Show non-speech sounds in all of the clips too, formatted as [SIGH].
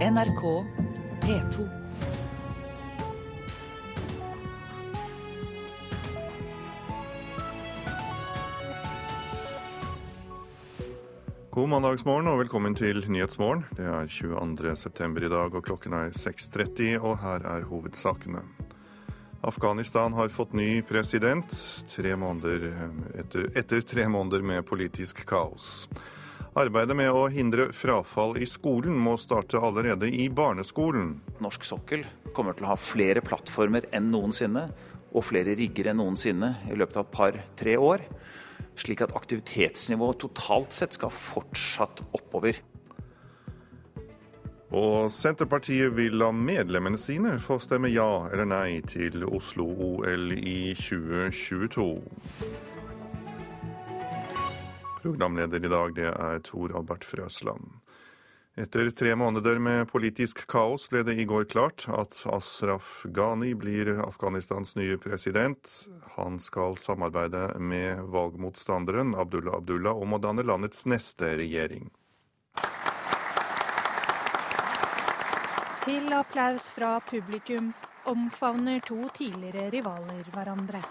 NRK P2. God mandagsmorgen og velkommen til Nyhetsmorgen. Det er 22. september i dag, og klokken er 6.30, og her er hovedsakene. Afghanistan har fått ny president tre etter, etter tre måneder med politisk kaos. Arbeidet med å hindre frafall i skolen må starte allerede i barneskolen. Norsk sokkel kommer til å ha flere plattformer enn noensinne, og flere rigger enn noensinne i løpet av et par-tre år. Slik at aktivitetsnivået totalt sett skal fortsatt oppover. Og Senterpartiet vil la medlemmene sine få stemme ja eller nei til Oslo-OL i 2022. Programleder i dag det er Tor Albert Frøsland. Etter tre måneder med politisk kaos ble det i går klart at Ashraf Ghani blir Afghanistans nye president. Han skal samarbeide med valgmotstanderen Abdullah Abdullah om å danne landets neste regjering. Til applaus fra publikum omfavner to tidligere rivaler hverandre.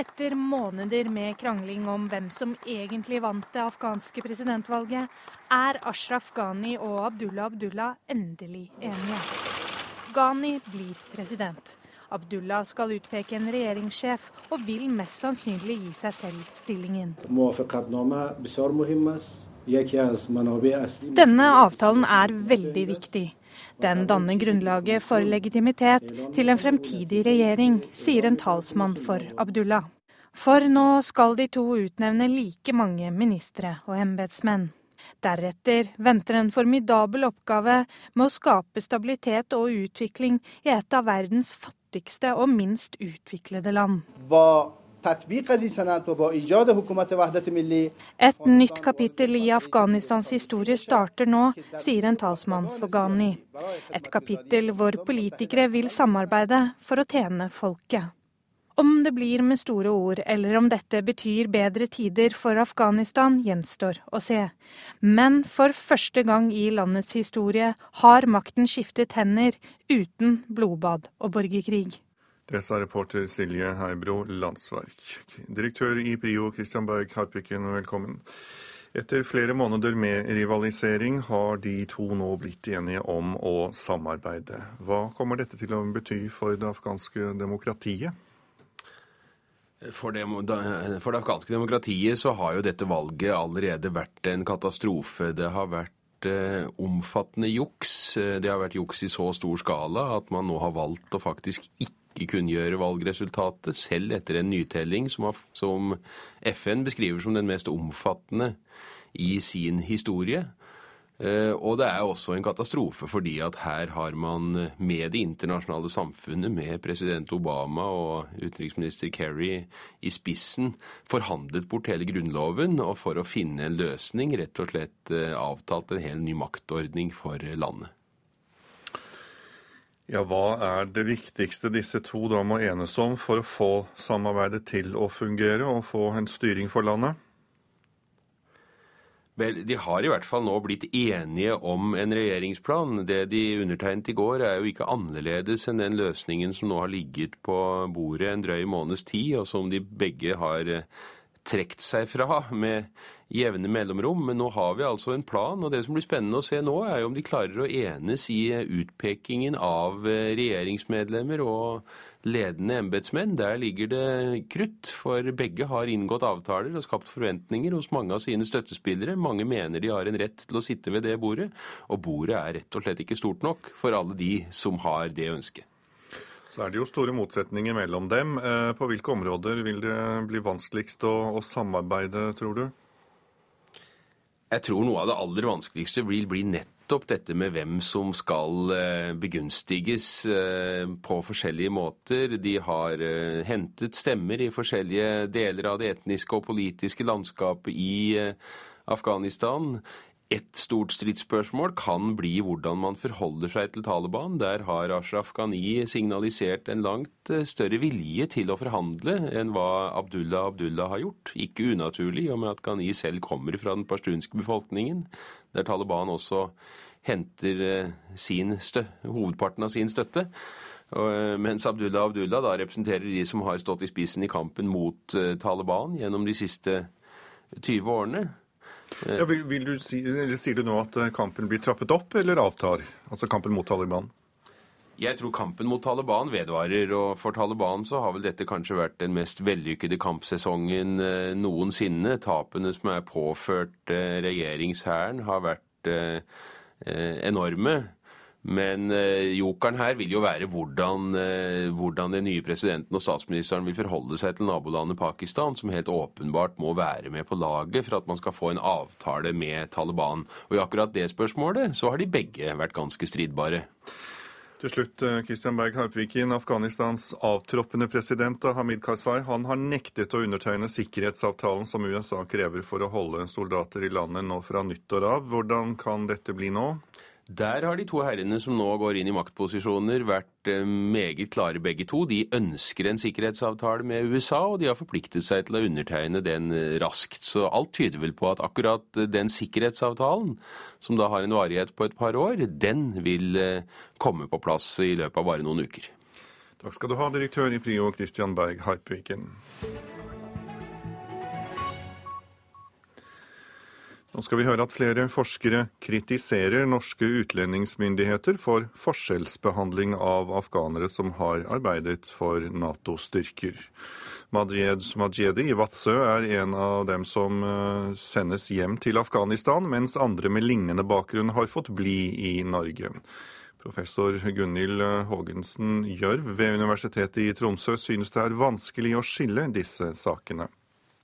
Etter måneder med krangling om hvem som egentlig vant det afghanske presidentvalget, er Ashraf Ghani og Abdullah Abdullah endelig enige. Ghani blir president. Abdullah skal utpeke en regjeringssjef, og vil mest sannsynlig gi seg selv stillingen. Denne avtalen er veldig viktig. Den danner grunnlaget for legitimitet til en fremtidig regjering, sier en talsmann for Abdullah. For nå skal de to utnevne like mange ministre og embetsmenn. Deretter venter en formidabel oppgave med å skape stabilitet og utvikling i et av verdens fattigste og minst utviklede land. Et nytt kapittel i Afghanistans historie starter nå, sier en talsmann for Ghani. Et kapittel hvor politikere vil samarbeide for å tjene folket. Om det blir med store ord, eller om dette betyr bedre tider for Afghanistan, gjenstår å se. Men for første gang i landets historie har makten skiftet hender uten blodbad og borgerkrig. Det sa reporter Silje Heibro Landsverk. Direktør i PRIO Christian Berg Harpiken, velkommen. Etter flere måneder med rivalisering har de to nå blitt enige om å samarbeide. Hva kommer dette til å bety for det afghanske demokratiet? For det, for det, afghanske demokratiet så har jo dette valget allerede vært en katastrofe. Det har vært eh, omfattende juks. Det har vært juks i så stor skala at man nå har valgt å faktisk ikke kunngjøre valgresultatet, selv etter en nytelling som, har, som FN beskriver som den mest omfattende i sin historie. Eh, og det er også en katastrofe fordi at her har man med det internasjonale samfunnet, med president Obama og utenriksminister Kerry i spissen, forhandlet bort hele grunnloven og for å finne en løsning rett og slett eh, avtalt en hel ny maktordning for landet. Ja, Hva er det viktigste disse to da må enes om for å få samarbeidet til å fungere og få en styring for landet? Vel, De har i hvert fall nå blitt enige om en regjeringsplan. Det de undertegnet i går, er jo ikke annerledes enn den løsningen som nå har ligget på bordet en drøy måneds tid, og som de begge har eh, trukket seg fra med jevne mellomrom. Men nå har vi altså en plan, og det som blir spennende å se nå, er jo om de klarer å enes i utpekingen av eh, regjeringsmedlemmer og ledende embetsmenn. Der ligger det krutt, for begge har inngått avtaler og skapt forventninger hos mange av sine støttespillere. Mange mener de har en rett til å sitte ved det bordet, og bordet er rett og slett ikke stort nok for alle de som har det ønsket. Så er det jo store motsetninger mellom dem. Eh, på hvilke områder vil det bli vanskeligst å, å samarbeide, tror du? Jeg tror noe av det aller vanskeligste vil bli nettopp dette med hvem som skal eh, begunstiges eh, på forskjellige måter. De har eh, hentet stemmer i forskjellige deler av det etniske og politiske landskapet i Afghanistan. Et stort stridsspørsmål kan bli hvordan man forholder seg til Taliban. Der har Ashraf Ghani signalisert en langt større vilje til å forhandle enn hva Abdullah Abdullah har gjort. Ikke unaturlig, og med at Ghani selv kommer fra den pashtunske befolkningen der Taliban også henter sin hovedparten av sin støtte. Mens Abdullah Abdullah da representerer de som har stått i spissen i kampen mot Taliban gjennom de siste 20 årene. Ja, vil, vil du si, Sier du nå at kampen blir trappet opp eller avtar? Altså kampen mot Taliban? Jeg tror kampen mot Taliban vedvarer, og for Taliban så har vel dette kanskje vært den mest vellykkede kampsesongen eh, noensinne. Tapene som er påført eh, regjeringshæren har vært eh, enorme. Men jokeren her vil jo være hvordan, hvordan, den nye presidenten og statsministeren vil forholde seg til nabolandet Pakistan, som helt åpenbart må være med på laget for at man skal få en avtale med Taliban. Og i akkurat det spørsmålet så har de begge vært ganske stridbare. Til slutt, Kristian Christian Berg Harpviken, Afghanistans avtroppende president Hamid Karzai han har nektet å undertegne sikkerhetsavtalen som USA krever for å holde soldater i landet nå fra nyttår av. Hvordan kan dette bli nå? Der har de to herrene som nå går inn i maktposisjoner, vært eh, meget klare begge to. De ønsker en sikkerhetsavtale med USA, og de har forpliktet seg til å undertegne den eh, raskt. Så alt tyder vel på at akkurat eh, den sikkerhetsavtalen, som da har en varighet på et par år, den vil komme på plass i løpet av bare noen uker. Takk skal du ha, direktør i Prio, Christian Berg Harpviken. Nå skal vi høre at flere forskere kritiserer norske utlendingsmyndigheter for forskjellsbehandling av afghanere som har arbeidet for Nato-styrker. Majed Majedi i Vadsø er en av dem som eh, sendes hjem til Afghanistan, mens andre med lignende bakgrunn har fått bli i Norge. Professor Gunhild Haagensen Gjørv ved Universitetet i Tromsø synes det er vanskelig å skille disse sakene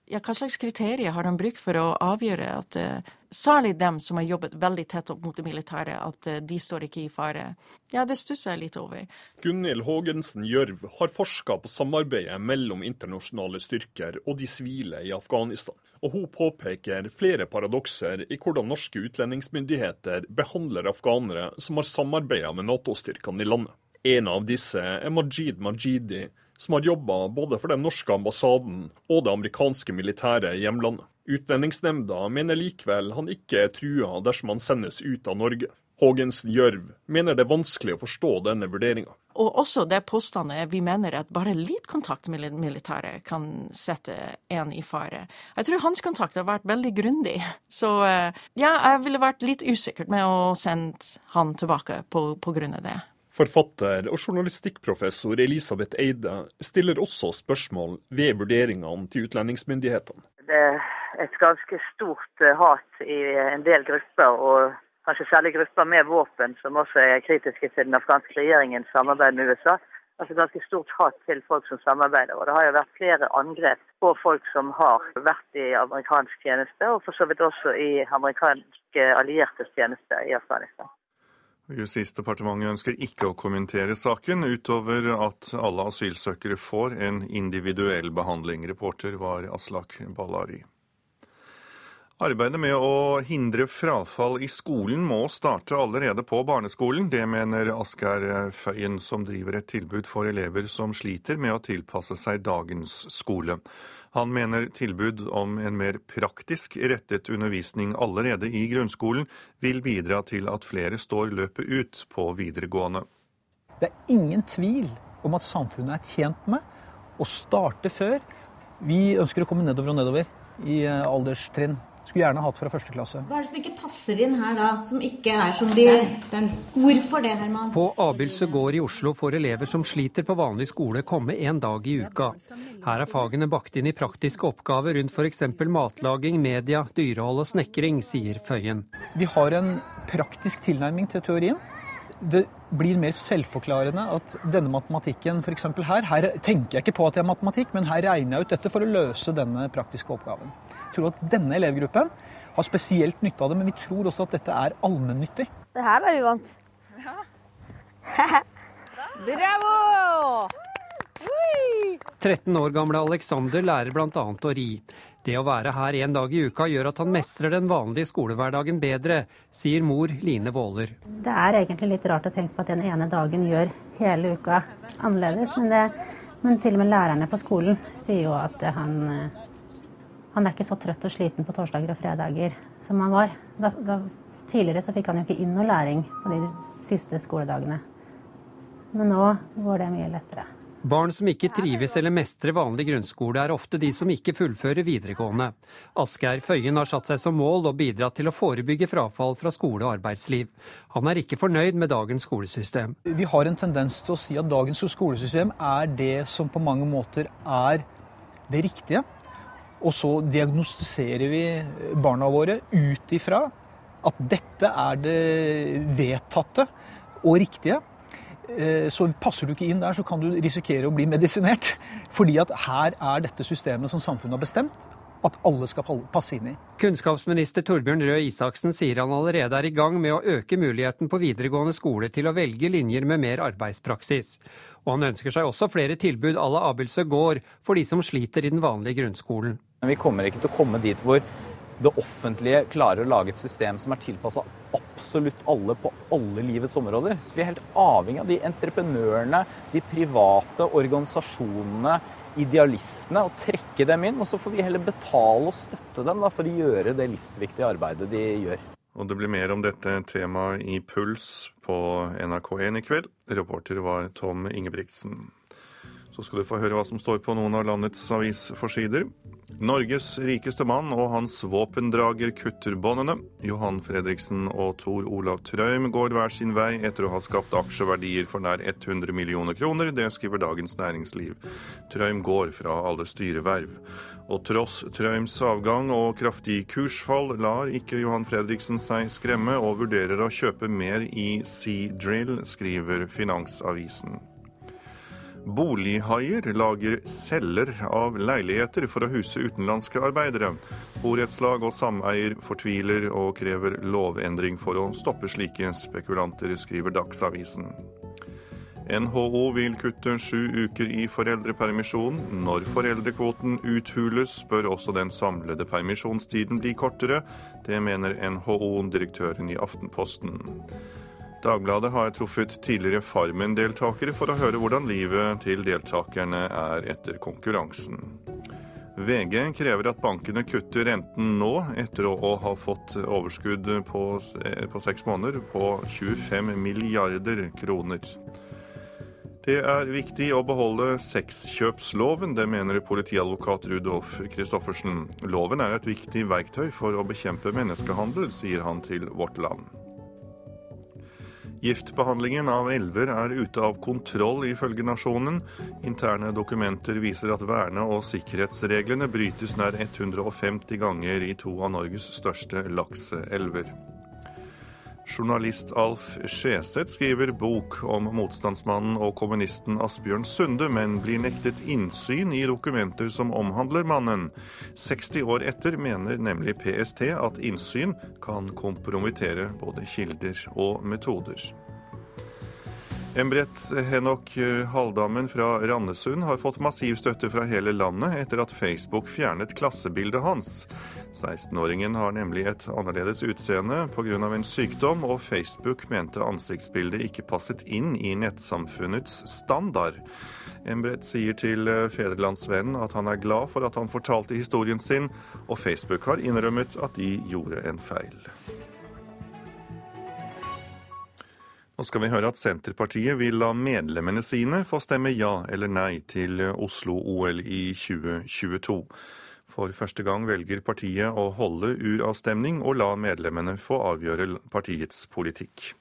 ja, hva slags kriterier har de brukt for å avgjøre at uh, særlig dem som har jobbet veldig tett opp mot det militære, at uh, de står ikke i fare? Ja, det stusser jeg litt over. Gunhild Haagensen Gjørv har forska på samarbeidet mellom internasjonale styrker og de sivile i Afghanistan. Og hun påpeker flere paradokser i hvordan norske utlendingsmyndigheter behandler afghanere som har samarbeida med Nato-styrkene i landet. En av disse er Majid Majidi, som har jobba både for den norske ambassaden og det amerikanske militæret i hjemlandet. Utlendingsnemnda mener likevel han ikke er trua dersom han sendes ut av Norge. Haagensen Gjørv mener det er vanskelig å forstå denne vurderinga. Og også det påstandet vi mener at bare litt kontakt med militæret kan sette en i fare. Jeg tror hans kontakt har vært veldig grundig. Så eh, ja, jeg ville vært litt usikker med å sende han tilbake på, på grunn av det. Forfatter og journalistikkprofessor Elisabeth Eide stiller også spørsmål ved vurderingene til utlendingsmyndighetene. Det er et ganske stort eh, hat i en del grupper, og kanskje særlig grupper med våpen, som også er kritiske til den afghanske regjeringens samarbeid med USA. Altså ganske stort hat til folk som samarbeider. Og det har jo vært flere angrep på folk som har vært i amerikansk tjeneste, og for så vidt også i amerikanske alliertes tjeneste i Afghanistan. Justisdepartementet ønsker ikke å kommentere saken, utover at alle asylsøkere får en individuell behandling. Reporter var Aslak Ballari. Arbeidet med å hindre frafall i skolen må starte allerede på barneskolen. Det mener Asgeir Føyen, som driver et tilbud for elever som sliter med å tilpasse seg dagens skole. Han mener tilbud om en mer praktisk rettet undervisning allerede i grunnskolen vil bidra til at flere står løpet ut på videregående. Det er ingen tvil om at samfunnet er tjent med å starte før. Vi ønsker å komme nedover og nedover i eh, alderstrinn. Skulle gjerne hatt fra første klasse. Hva er det som ikke passer inn her da, som ikke er som de den, den. Hvorfor det, Herman? På Abildsø gård i Oslo får elever som sliter på vanlig skole, komme en dag i uka. Her er fagene bakt inn i praktiske oppgaver rundt f.eks. matlaging, media, dyrehold og snekring, sier Føyen. Vi har en praktisk tilnærming til teorien. Det blir mer selvforklarende at denne matematikken f.eks. her Her tenker jeg ikke på at det er matematikk, men her regner jeg ut dette for å løse denne praktiske oppgaven. Tror at denne elevgruppen har spesielt nytte av det, men vi tror også at dette er allmennyttig. Det her er uvant. Ja. [LAUGHS] Bravo! 13 år gamle Alexander lærer bl.a. å ri. Det å være her en dag i uka gjør at han mestrer den vanlige skolehverdagen bedre, sier mor Line Våler. Det er egentlig litt rart å tenke på at den ene dagen gjør hele uka annerledes. Men, det, men til og med lærerne på skolen sier jo at han, han er ikke så trøtt og sliten på torsdager og fredager som han var. Da, da Tidligere så fikk han jo ikke inn noe læring på de siste skoledagene. Men nå går det mye lettere. Barn som ikke trives eller mestrer vanlig grunnskole, er ofte de som ikke fullfører videregående. Asgeir Føyen har satt seg som mål å bidra til å forebygge frafall fra skole og arbeidsliv. Han er ikke fornøyd med dagens skolesystem. Vi har en tendens til å si at dagens skolesystem er det som på mange måter er det riktige. Og så diagnostiserer vi barna våre ut ifra at dette er det vedtatte og riktige. Eh, så passer du ikke inn der, så kan du risikere å bli medisinert. [LAUGHS] Fordi at her er dette systemet som samfunnet har bestemt at alle skal passe inn i. Kunnskapsminister Torbjørn Røe Isaksen sier han allerede er i gang med å øke muligheten på videregående skole til å velge linjer med mer arbeidspraksis. Og han ønsker seg også flere tilbud à la Abelsø gård for de som sliter i den vanlige grunnskolen. Vi kommer ikke til å komme dit hvor det offentlige klarer å lage et system som er tilpassa absolutt alle på alle livets områder. Så Vi er helt avhengig av de entreprenørene, de private organisasjonene, idealistene, og trekke dem inn. Og så får vi heller betale og støtte dem da, for å gjøre det livsviktige arbeidet de gjør. Og det blir mer om dette temaet i Puls på NRK1 i kveld. Reporter var Tom Ingebrigtsen. Så skal du få høre hva som står på noen av landets avisforsider. Norges rikeste mann og hans våpendrager kutter båndene. Johan Fredriksen og Tor Olav Trøim går hver sin vei etter å ha skapt aksjeverdier for nær 100 millioner kroner. Det skriver Dagens Næringsliv. Trøim går fra alle styreverv. Og tross Trøims avgang og kraftig kursfall lar ikke Johan Fredriksen seg skremme, og vurderer å kjøpe mer i Sea Drill, skriver Finansavisen. Bolighaier lager celler av leiligheter for å huse utenlandske arbeidere. Borettslag og sameier fortviler og krever lovendring for å stoppe slike spekulanter, skriver Dagsavisen. NHO vil kutte sju uker i foreldrepermisjon. Når foreldrekvoten uthules, bør også den samlede permisjonstiden bli kortere. Det mener NHO-direktøren i Aftenposten. Dagbladet har truffet tidligere Farmen-deltakere for å høre hvordan livet til deltakerne er etter konkurransen. VG krever at bankene kutter renten nå, etter å ha fått overskudd på, på seks måneder på 25 milliarder kroner. Det er viktig å beholde sexkjøpsloven, det mener politiadvokat Rudolf Christoffersen. Loven er et viktig verktøy for å bekjempe menneskehandel, sier han til Vårt Land. Giftbehandlingen av elver er ute av kontroll, ifølge Nasjonen. Interne dokumenter viser at verne- og sikkerhetsreglene brytes nær 150 ganger i to av Norges største lakseelver. Journalist Alf Skjeseth skriver bok om motstandsmannen og kommunisten Asbjørn Sunde, men blir nektet innsyn i dokumenter som omhandler mannen. 60 år etter mener nemlig PST at innsyn kan kompromittere både kilder og metoder. Embret Henok Haldammen fra Randesund har fått massiv støtte fra hele landet etter at Facebook fjernet klassebildet hans. 16-åringen har nemlig et annerledes utseende pga. en sykdom, og Facebook mente ansiktsbildet ikke passet inn i nettsamfunnets standard. Embret sier til Fedrelandsvennen at han er glad for at han fortalte historien sin, og Facebook har innrømmet at de gjorde en feil. Nå skal vi høre at Senterpartiet vil la medlemmene sine få stemme ja eller nei til Oslo-OL i 2022. For første gang velger partiet å holde uravstemning og la medlemmene få avgjøre partiets politikk.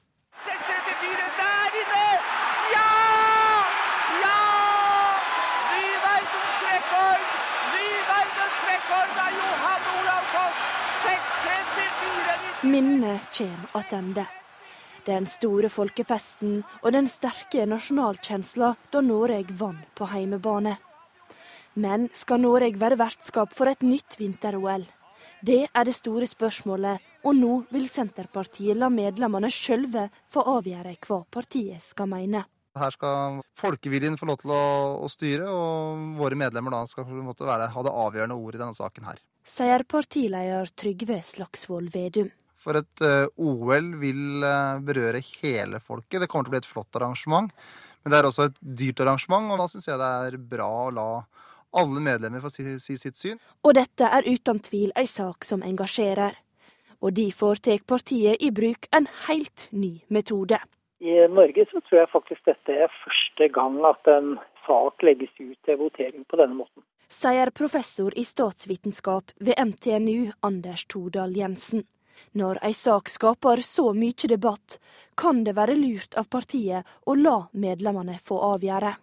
Minnet kjem attende. Den store folkefesten og den sterke nasjonalkjensla da Noreg vant på heimebane. Men skal Norge være vertskap for et nytt vinter-OL? Det er det store spørsmålet, og nå vil Senterpartiet la medlemmene sjølve få avgjøre hva partiet skal mene. Her skal folkeviljen få lov til å, å styre, og våre medlemmer da skal være, ha det avgjørende ordet i denne saken her. Sier partileder Trygve Slagsvold Vedum. For et uh, OL vil uh, berøre hele folket. Det kommer til å bli et flott arrangement. Men det er også et dyrt arrangement, og da syns jeg det er bra å la alle medlemmer få si, si sitt syn. Og dette er uten tvil ei sak som engasjerer. Og derfor tar partiet i bruk en helt ny metode. I Norge så tror jeg faktisk dette er første gang at en sak legges ut til votering på denne måten. Sier professor i statsvitenskap ved MTNU Anders Tordal Jensen. Når ei sak skaper så mye debatt, kan det være lurt av partiet å la medlemmene få avgjøre.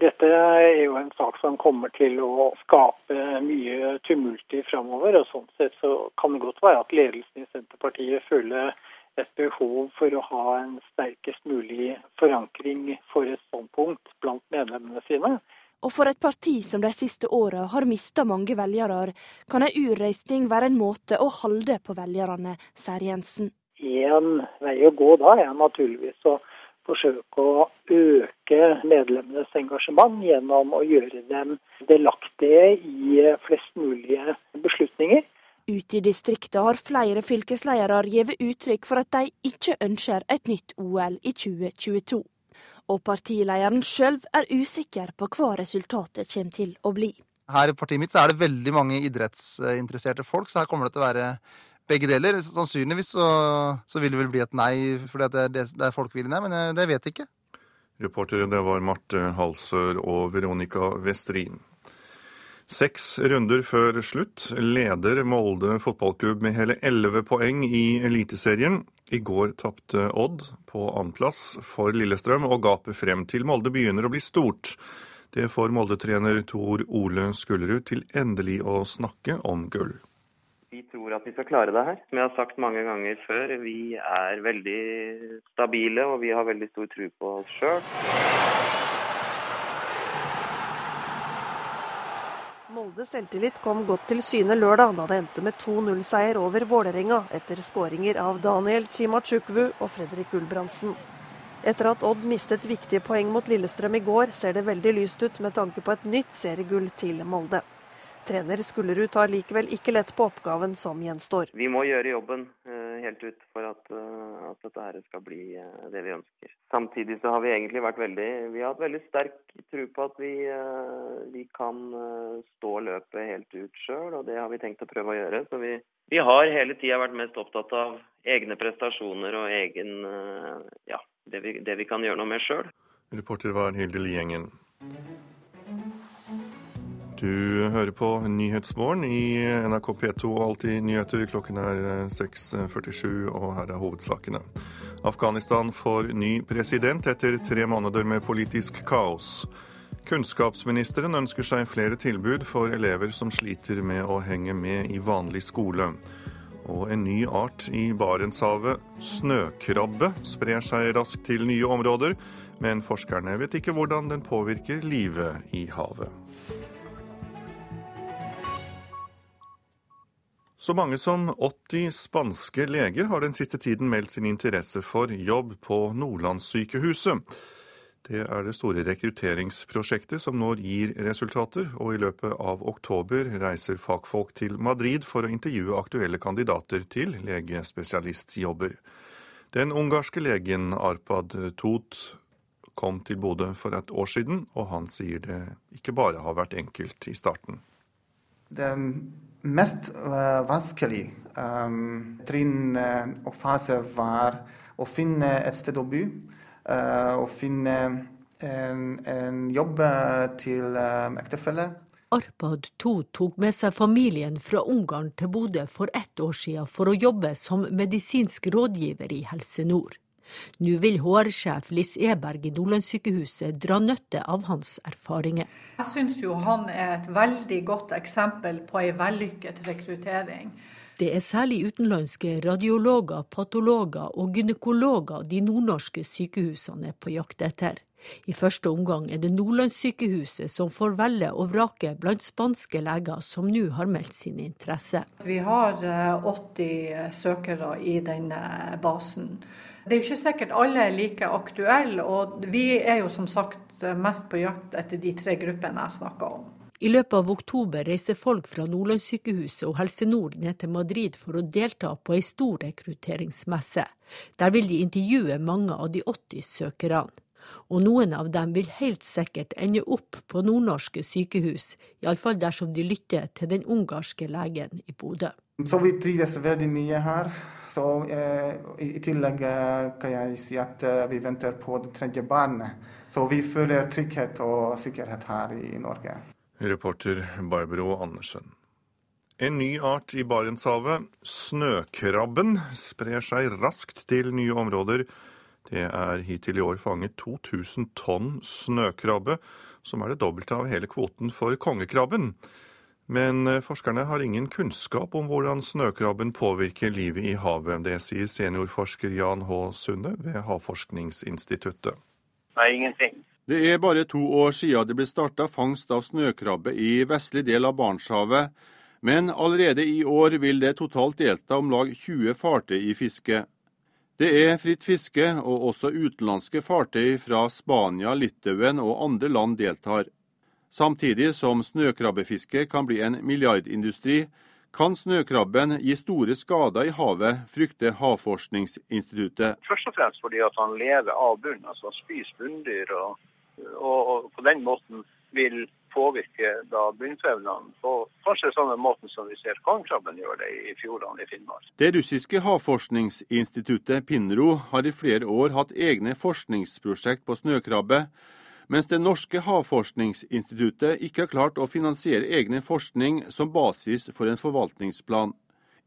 Dette er jo en sak som kommer til å skape mye tumult i framover. Og sånn sett så kan det godt være at ledelsen i Senterpartiet føler et behov for å ha en sterkest mulig forankring for et standpunkt blant medlemmene sine. Og for et parti som de siste åra har mista mange velgere, kan ei urøysting være en måte å holde på velgerne, sier Jensen. En vei å gå da er naturligvis å forsøke å øke medlemmenes engasjement gjennom å gjøre dem delaktige i flest mulige beslutninger. Ute i distriktet har flere fylkesledere gitt uttrykk for at de ikke ønsker et nytt OL i 2022 og partilederen sjøl er usikker på hva resultatet kommer til å bli. Her i partiet mitt så er det veldig mange idrettsinteresserte folk, så her kommer det til å være begge deler. Sannsynligvis så, så vil det vel bli et nei, fordi det er, det, det er folkeviljen her, men eh, det vet jeg ikke. Reportere det var Marte Halsør og Veronica Westrin. Seks runder før slutt leder Molde fotballklubb med hele elleve poeng i Eliteserien. I går tapte Odd på annenplass for Lillestrøm, og gapet frem til Molde begynner å bli stort. Det får Molde-trener Tor Ole Skullerud til endelig å snakke om gull. Vi tror at vi skal klare det her. Som jeg har sagt mange ganger før, vi er veldig stabile og vi har veldig stor tro på oss sjøl. Moldes selvtillit kom godt til syne lørdag, da det endte med 2-0-seier over Vålerenga etter skåringer av Daniel Chimachukwu og Fredrik Gulbrandsen. Etter at Odd mistet viktige poeng mot Lillestrøm i går, ser det veldig lyst ut med tanke på et nytt seriegull til Molde. Trener Skullerud tar likevel ikke lett på oppgaven som gjenstår. Vi må gjøre jobben uh, helt ut for at, uh, at dette her skal bli uh, det vi ønsker. Samtidig så har vi egentlig vært veldig Vi har hatt veldig sterk tro på at vi, vi kan stå løpet helt ut sjøl, og det har vi tenkt å prøve å gjøre. Så vi, vi har hele tida vært mest opptatt av egne prestasjoner og egen Ja, det vi, det vi kan gjøre noe med sjøl. Reporter var Hilde Liengen. Du hører på Nyhetsmorgen i NRK P2 og Alltid nyheter. Klokken er 6.47, og her er hovedsakene. Afghanistan får ny president etter tre måneder med politisk kaos. Kunnskapsministeren ønsker seg flere tilbud for elever som sliter med å henge med i vanlig skole. Og en ny art i Barentshavet, snøkrabbe, sprer seg raskt til nye områder, men forskerne vet ikke hvordan den påvirker livet i havet. Så mange som 80 spanske leger har den siste tiden meldt sin interesse for jobb på Nordlandssykehuset. Det er det store rekrutteringsprosjektet som nå gir resultater, og i løpet av oktober reiser fagfolk til Madrid for å intervjue aktuelle kandidater til legespesialistjobber. Den ungarske legen Arpad Tot kom til Bodø for et år siden, og han sier det ikke bare har vært enkelt i starten. Det mest uh, vanskelig um, trinn uh, og fase var å finne et sted å bo. Uh, å finne en, en jobb til ektefelle. Arpad To tok med seg familien fra Ungarn til Bodø for ett år siden for å jobbe som medisinsk rådgiver i Helse Nord. Nå vil HR-sjef Liss Eberg i Nordlandssykehuset dra nytte av hans erfaringer. Jeg syns jo han er et veldig godt eksempel på ei vellykket rekruttering. Det er særlig utenlandske radiologer, patologer og gynekologer de nordnorske sykehusene er på jakt etter. I første omgang er det Nordlandssykehuset som får velge og vrake blant spanske leger som nå har meldt sin interesse. Vi har 80 eh, søkere i denne basen. Det er jo ikke sikkert alle er like aktuelle, og vi er jo som sagt mest på jakt etter de tre gruppene jeg snakka om. I løpet av oktober reiser folk fra Nordlandssykehuset og Helse Nord ned til Madrid for å delta på ei stor rekrutteringsmesse. Der vil de intervjue mange av de 80 søkerne. Og noen av dem vil helt sikkert ende opp på nordnorske sykehus, iallfall dersom de lytter til den ungarske legen i Bodø. Så vi trives veldig mye her. Så eh, i, i tillegg eh, kan jeg si at eh, vi venter på det tredje barnet. Så vi føler trygghet og sikkerhet her i Norge. Reporter Barbro Andersen. En ny art i Barentshavet, snøkrabben, sprer seg raskt til nye områder. Det er hittil i år fanget 2000 tonn snøkrabbe, som er det dobbelte av hele kvoten for kongekrabben. Men eh, forskerne har ingen kunnskap om hvordan snøkrabben påvirker livet i havet. Det sier seniorforsker Jan H. Sunde ved Havforskningsinstituttet. Nei, ingenting. Det er bare to år siden det ble starta fangst av snøkrabbe i vestlig del av Barentshavet. Men allerede i år vil det totalt delta om lag 20 fartøy i fisket. Det er fritt fiske, og også utenlandske fartøy fra Spania, Litauen og andre land deltar. Samtidig som snøkrabbefiske kan bli en milliardindustri, kan snøkrabben gi store skader i havet, frykter Havforskningsinstituttet. Først og fremst fordi at han lever av bunnen, altså han spiser bunndyr. Og, og, på den måten vil påvirke da bunnfevnene på kanskje samme måten som vi ser kongekrabben gjør det i fjordene i Finnmark. Det russiske havforskningsinstituttet Pinro har i flere år hatt egne forskningsprosjekt på snøkrabbe, mens det norske havforskningsinstituttet ikke har klart å finansiere egne forskning som basis for en forvaltningsplan.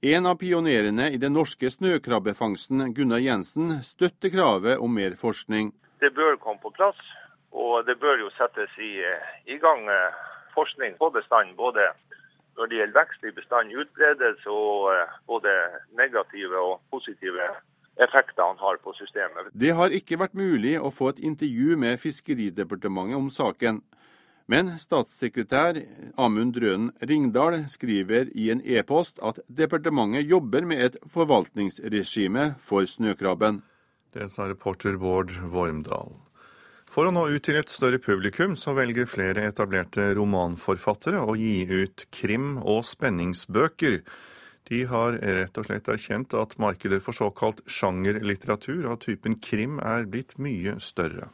En av pionerene i den norske snøkrabbefangsten, Gunnar Jensen, støtter kravet om mer forskning. Det bør komme på plass, og det bør jo settes i, i gang eh, forskning på bestand. Både når det gjelder vekst i bestand, utbredelse og eh, både negative og positive effekter han har på systemet. Det har ikke vært mulig å få et intervju med Fiskeridepartementet om saken. Men statssekretær Amund Rønen Ringdal skriver i en e-post at departementet jobber med et forvaltningsregime for snøkrabben. Det sa reporter Bård Vormdal. For å nå ut til et større publikum, så velger flere etablerte romanforfattere å gi ut krim- og spenningsbøker. De har rett og slett erkjent at markedet for såkalt sjangerlitteratur av typen krim er blitt mye større.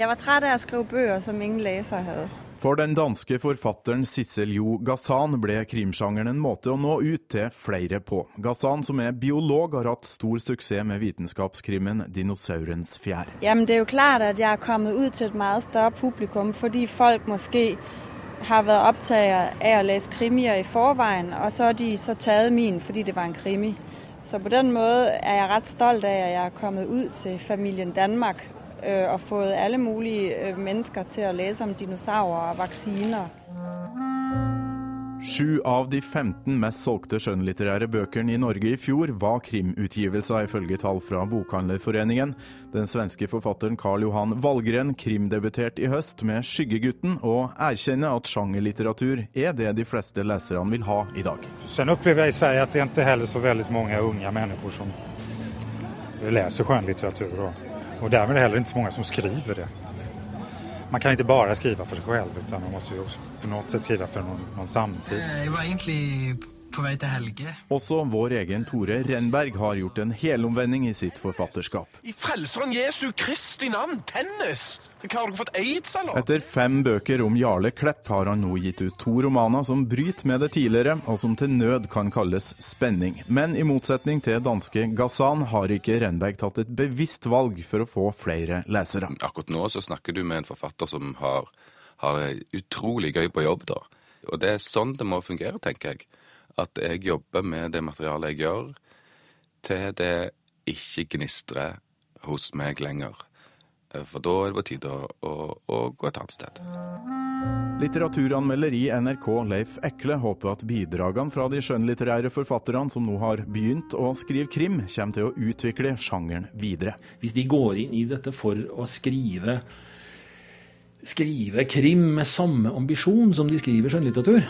Jeg var trett av å skrive bøker som ingen lesere hadde. For den danske forfatteren Sissel Jo Gazan ble krimsjangeren en måte å nå ut til flere på. Gazan, som er biolog, har hatt stor suksess med vitenskapskrimmen 'Dinosaurens fjær'. Jamen, det er jo klart at jeg er kommet ut til et mye større publikum, fordi folk kanskje har vært opptatt av å lese krimier i forveien, og så har de så tatt min fordi det var en krimi. Så på den måten er jeg rett stolt av at jeg er kommet ut til familien Danmark øh, og fått alle mulige øh, mennesker til å lese om dinosaurer og vaksiner. Sju av de 15 mest solgte skjønnlitterære bøkene i Norge i fjor var krimutgivelser, ifølge tall fra Bokhandlerforeningen. Den svenske forfatteren Karl Johan Valgren krimdebuterte i høst med 'Skyggegutten', og erkjenner at sjangerlitteratur er det de fleste leserne vil ha i dag. Sen opplever jeg i Sverige at det ikke heller så veldig mange unge mennesker som leser skjønnlitteratur. Og dermed er det heller ikke så mange som skriver det man kan ikke bare skrive for seg selv, utan man jo på noe sett skrive for noen, noen samtid. Jeg var egentlig på vei til Helge. Også vår egen Tore Renberg har gjort en helomvending i sitt forfatterskap. I Frelseren Jesu Kristi navn, tennis! Hva har dere fått aids, eller? Etter fem bøker om Jarle Klepp har han nå gitt ut to romaner som bryter med det tidligere, og som til nød kan kalles spenning. Men i motsetning til danske Gazan har ikke Renberg tatt et bevisst valg for å få flere lesere. Akkurat nå så snakker du med en forfatter som har, har det utrolig gøy på jobb, da. Og det er sånn det må fungere, tenker jeg. At jeg jobber med det materialet jeg gjør, til det ikke gnistrer hos meg lenger. For da er det på tide å, å, å gå et annet sted. Litteraturanmelder i NRK Leif Ekle håper at bidragene fra de skjønnlitterære forfatterne som nå har begynt å skrive krim, kommer til å utvikle sjangeren videre. Hvis de går inn i dette for å skrive, skrive krim med samme ambisjon som de skriver skjønnlitteratur,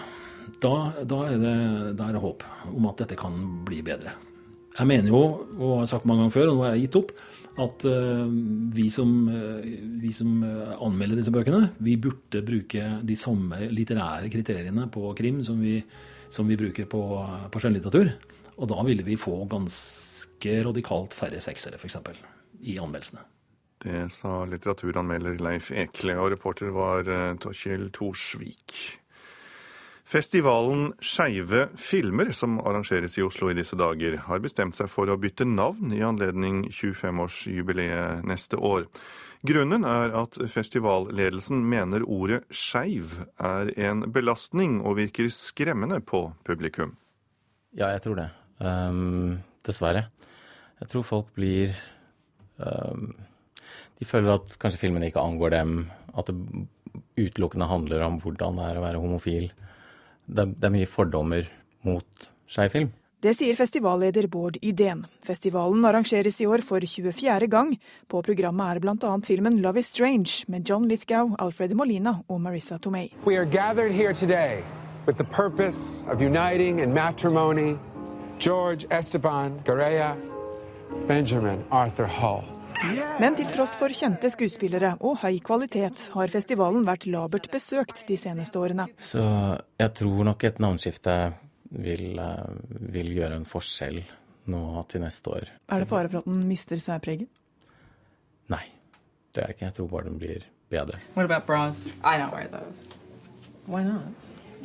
da, da, er det, da er det håp om at dette kan bli bedre. Jeg mener jo, og har sagt mange ganger før, og nå har jeg gitt opp, at uh, vi, som, uh, vi som uh, anmelder disse bøkene, vi burde bruke de samme litterære kriteriene på krim som vi, som vi bruker på, på skjønnlitteratur. Og da ville vi få ganske radikalt færre seksere, f.eks., i anmeldelsene. Det sa litteraturanmelder Leif Ekle, og reporter var Torkjell Torsvik. Festivalen Skeive filmer, som arrangeres i Oslo i disse dager, har bestemt seg for å bytte navn i anledning 25-årsjubileet neste år. Grunnen er at festivalledelsen mener ordet skeiv er en belastning og virker skremmende på publikum. Ja, jeg tror det. Um, dessverre. Jeg tror folk blir um, De føler at kanskje filmene ikke angår dem. At det utelukkende handler om hvordan det er å være homofil det, det er mye fordommer mot skeiv film. Det sier festivalleder Bård Ydén. Festivalen arrangeres i år for 24. gang. På programmet er bl.a. filmen 'Love Is Strange' med John Lithgow, Alfred Molina og Marissa Tomei. We are gathered here today with the purpose of uniting in matrimony George Esteban Garea, Benjamin Arthur Hall. Men til tross for kjente skuespillere og høy kvalitet, har festivalen vært labert besøkt de seneste årene. Så jeg tror nok et navneskifte vil, eh, vil gjøre en forskjell nå til neste år. Er det fare for at den mister særpreget? Nei, det er det ikke. Jeg tror bare den blir bedre. What about bras? I don't wear those. Why not?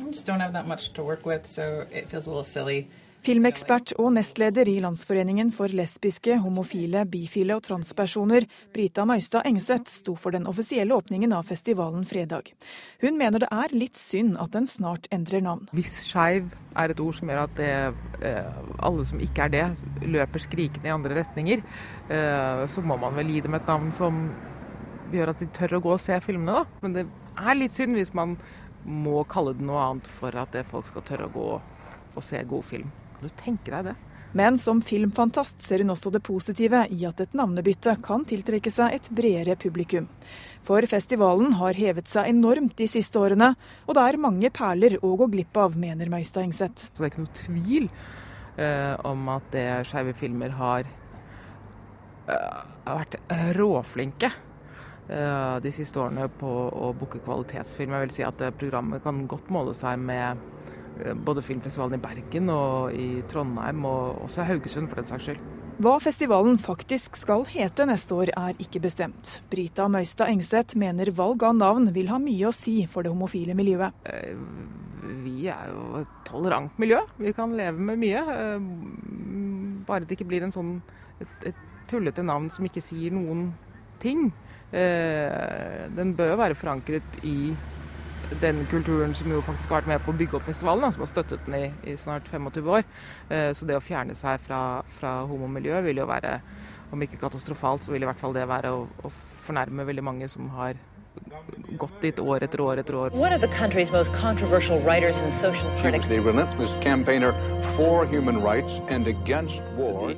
I just don't have that much to work with, so it feels a little silly. Filmekspert og nestleder i Landsforeningen for lesbiske, homofile, bifile og transpersoner, Brita Møystad Engseth, sto for den offisielle åpningen av festivalen fredag. Hun mener det er litt synd at den snart endrer navn. Hvis skeiv er et ord som gjør at det, eh, alle som ikke er det, løper skrikende i andre retninger, eh, så må man vel gi dem et navn som gjør at de tør å gå og se filmene, da. Men det er litt synd hvis man må kalle det noe annet for at folk skal tørre å gå og se god film. Kan du tenke deg det? Men som filmfantast ser hun også det positive i at et navnebytte kan tiltrekke seg et bredere publikum. For festivalen har hevet seg enormt de siste årene, og det er mange perler å gå glipp av, mener Møystad Engseth. Så det er ikke noe tvil eh, om at det skeive filmer har eh, vært råflinke eh, de siste årene på å booke kvalitetsfilm. Jeg vil si at programmet kan godt måle seg med Eh, både filmfestivalen i Bergen og i Trondheim, og også Haugesund for den saks skyld. Hva festivalen faktisk skal hete neste år er ikke bestemt. Brita Møystad Engseth mener valg av navn vil ha mye å si for det homofile miljøet. Eh, vi er jo et tolerant miljø. Vi kan leve med mye. Eh, bare det ikke blir en sånn, et, et tullete navn som ikke sier noen ting. Den bør være forankret i den kulturen som jo faktisk har vært med på å bygge opp festivalen, som har støttet den i, i snart 25 år. Eh, så det å fjerne seg fra, fra homomiljøet vil jo være, om ikke katastrofalt, så vil i hvert fall det være å, å fornærme veldig mange som har gått dit år etter år etter år. One of the country's most controversial writers and social critics. She was a relentless campaigner for human rights and against war.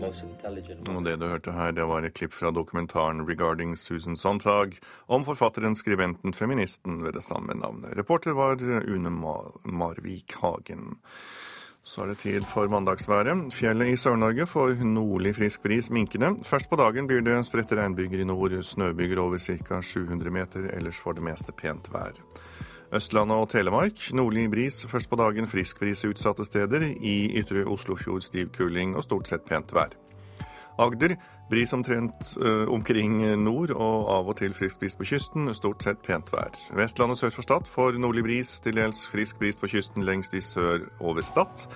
Og det du hørte her, det var et klipp fra dokumentaren 'Regarding Susan Sontag' om forfatteren, skribenten, feministen ved det samme navnet. Reporter var Une Marvik Hagen. Så er det tid for mandagsværet. Fjellet i Sør-Norge får nordlig frisk bris minkende. Først på dagen blir det spredte regnbyger i nord, snøbyger over ca. 700 meter. Ellers for det meste pent vær. Østlandet og Telemark nordlig bris først på dagen, frisk bris utsatte steder. I ytre Oslofjord stiv kuling og stort sett pent vær. Agder bris omtrent ø, omkring nord og av og til frisk bris på kysten. Stort sett pent vær. Vestlandet sør for Stad får nordlig bris, til dels frisk bris på kysten lengst i sør over Stad.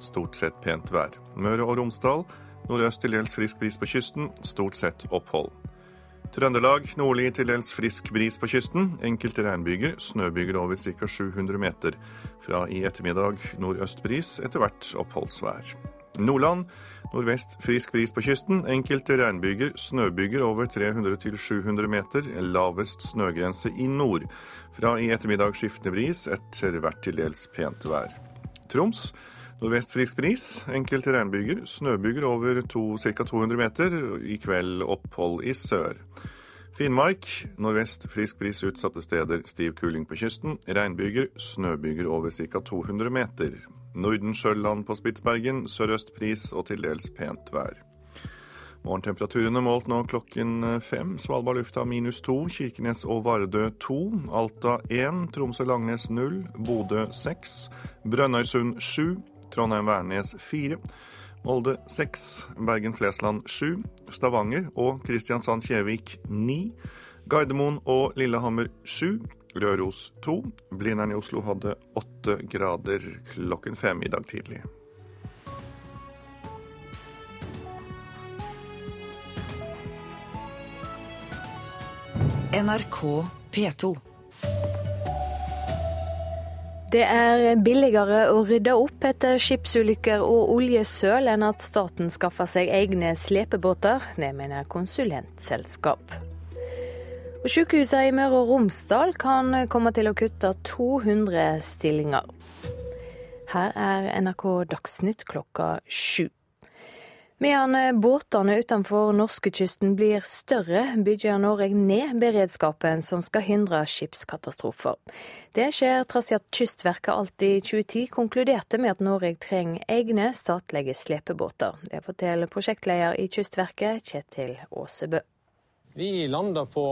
Stort sett pent vær. Møre og Romsdal nordøst til dels frisk bris på kysten. Stort sett opphold. Trøndelag nordlig til dels frisk bris på kysten. Enkelte regnbyger, snøbyger over ca. 700 meter. Fra i ettermiddag nordøst bris, etter hvert oppholdsvær. Nordland nordvest frisk bris på kysten. Enkelte regnbyger, snøbyger over 300-700 meter. Lavest snøgrense i nord. Fra i ettermiddag skiftende bris, etter hvert til dels pent vær. Troms nordvest frisk bris. Enkelte regnbyger, snøbyger over ca. 200 meter. I kveld opphold i sør. Finnmark nordvest frisk bris utsatte steder. Stiv kuling på kysten. Regnbyger, snøbyger over ca. 200 meter. Nordensjøland på Spitsbergen, sørøstpris og til dels pent vær. Morgentemperaturene målt nå klokken fem. Svalbard lufthavn minus to, Kirkenes og Vardø to, Alta én, Tromsø-Langnes null, Bodø seks, Brønnøysund sju, Trondheim-Værnes fire, Molde seks, Bergen-Flesland sju, Stavanger og Kristiansand-Kjevik ni, Gardermoen og Lillehammer sju, Røros 2. Blindern i Oslo hadde åtte grader klokken fem i dag tidlig. NRK P2. Det er billigere å rydde opp etter skipsulykker og oljesøl enn at staten skaffer seg egne slepebåter. Det mener konsulentselskap. Og Sykehusene i Møre og Romsdal kan komme til å kutte 200 stillinger. Her er NRK Dagsnytt klokka sju. Medan båtene utenfor norskekysten blir større, bygger Norge ned beredskapen som skal hindre skipskatastrofer. Det skjer trass i at Kystverket alt i 2010 konkluderte med at Norge trenger egne statlige slepebåter. Det forteller prosjektleder i Kystverket, Kjetil Aasebø. Vi lander på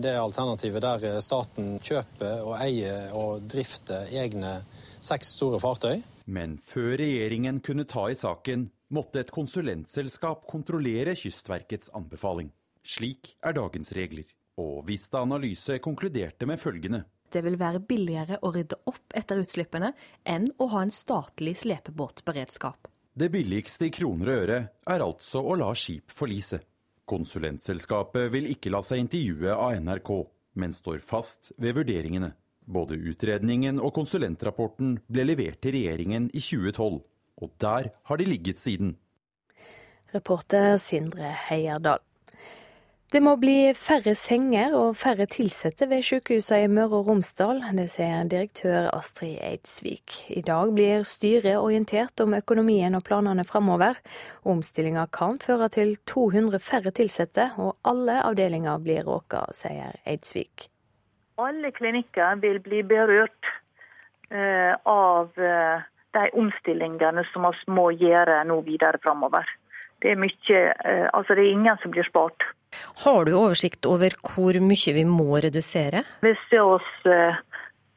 det alternativet der staten kjøper og eier og drifter egne seks store fartøy. Men før regjeringen kunne ta i saken, måtte et konsulentselskap kontrollere Kystverkets anbefaling. Slik er dagens regler. Og Vista Analyse konkluderte med følgende. Det vil være billigere å rydde opp etter utslippene enn å ha en statlig slepebåtberedskap. Det billigste i kroner og øre er altså å la skip forlise. Konsulentselskapet vil ikke la seg intervjue av NRK, men står fast ved vurderingene. Både utredningen og konsulentrapporten ble levert til regjeringen i 2012, og der har de ligget siden. Reporter Sindre Heierdal. Det må bli færre senger og færre ansatte ved sykehusene i Møre og Romsdal. Det sier direktør Astrid Eidsvik. I dag blir styret orientert om økonomien og planene framover. Omstillinga kan føre til 200 færre ansatte, og alle avdelinger blir råka, sier Eidsvik. Alle klinikker vil bli berørt eh, av eh, de omstillingene som vi må gjøre nå videre framover. Det er mye, eh, altså det er ingen som blir spart. Har du oversikt over hvor mye vi må redusere? Hvis vi oss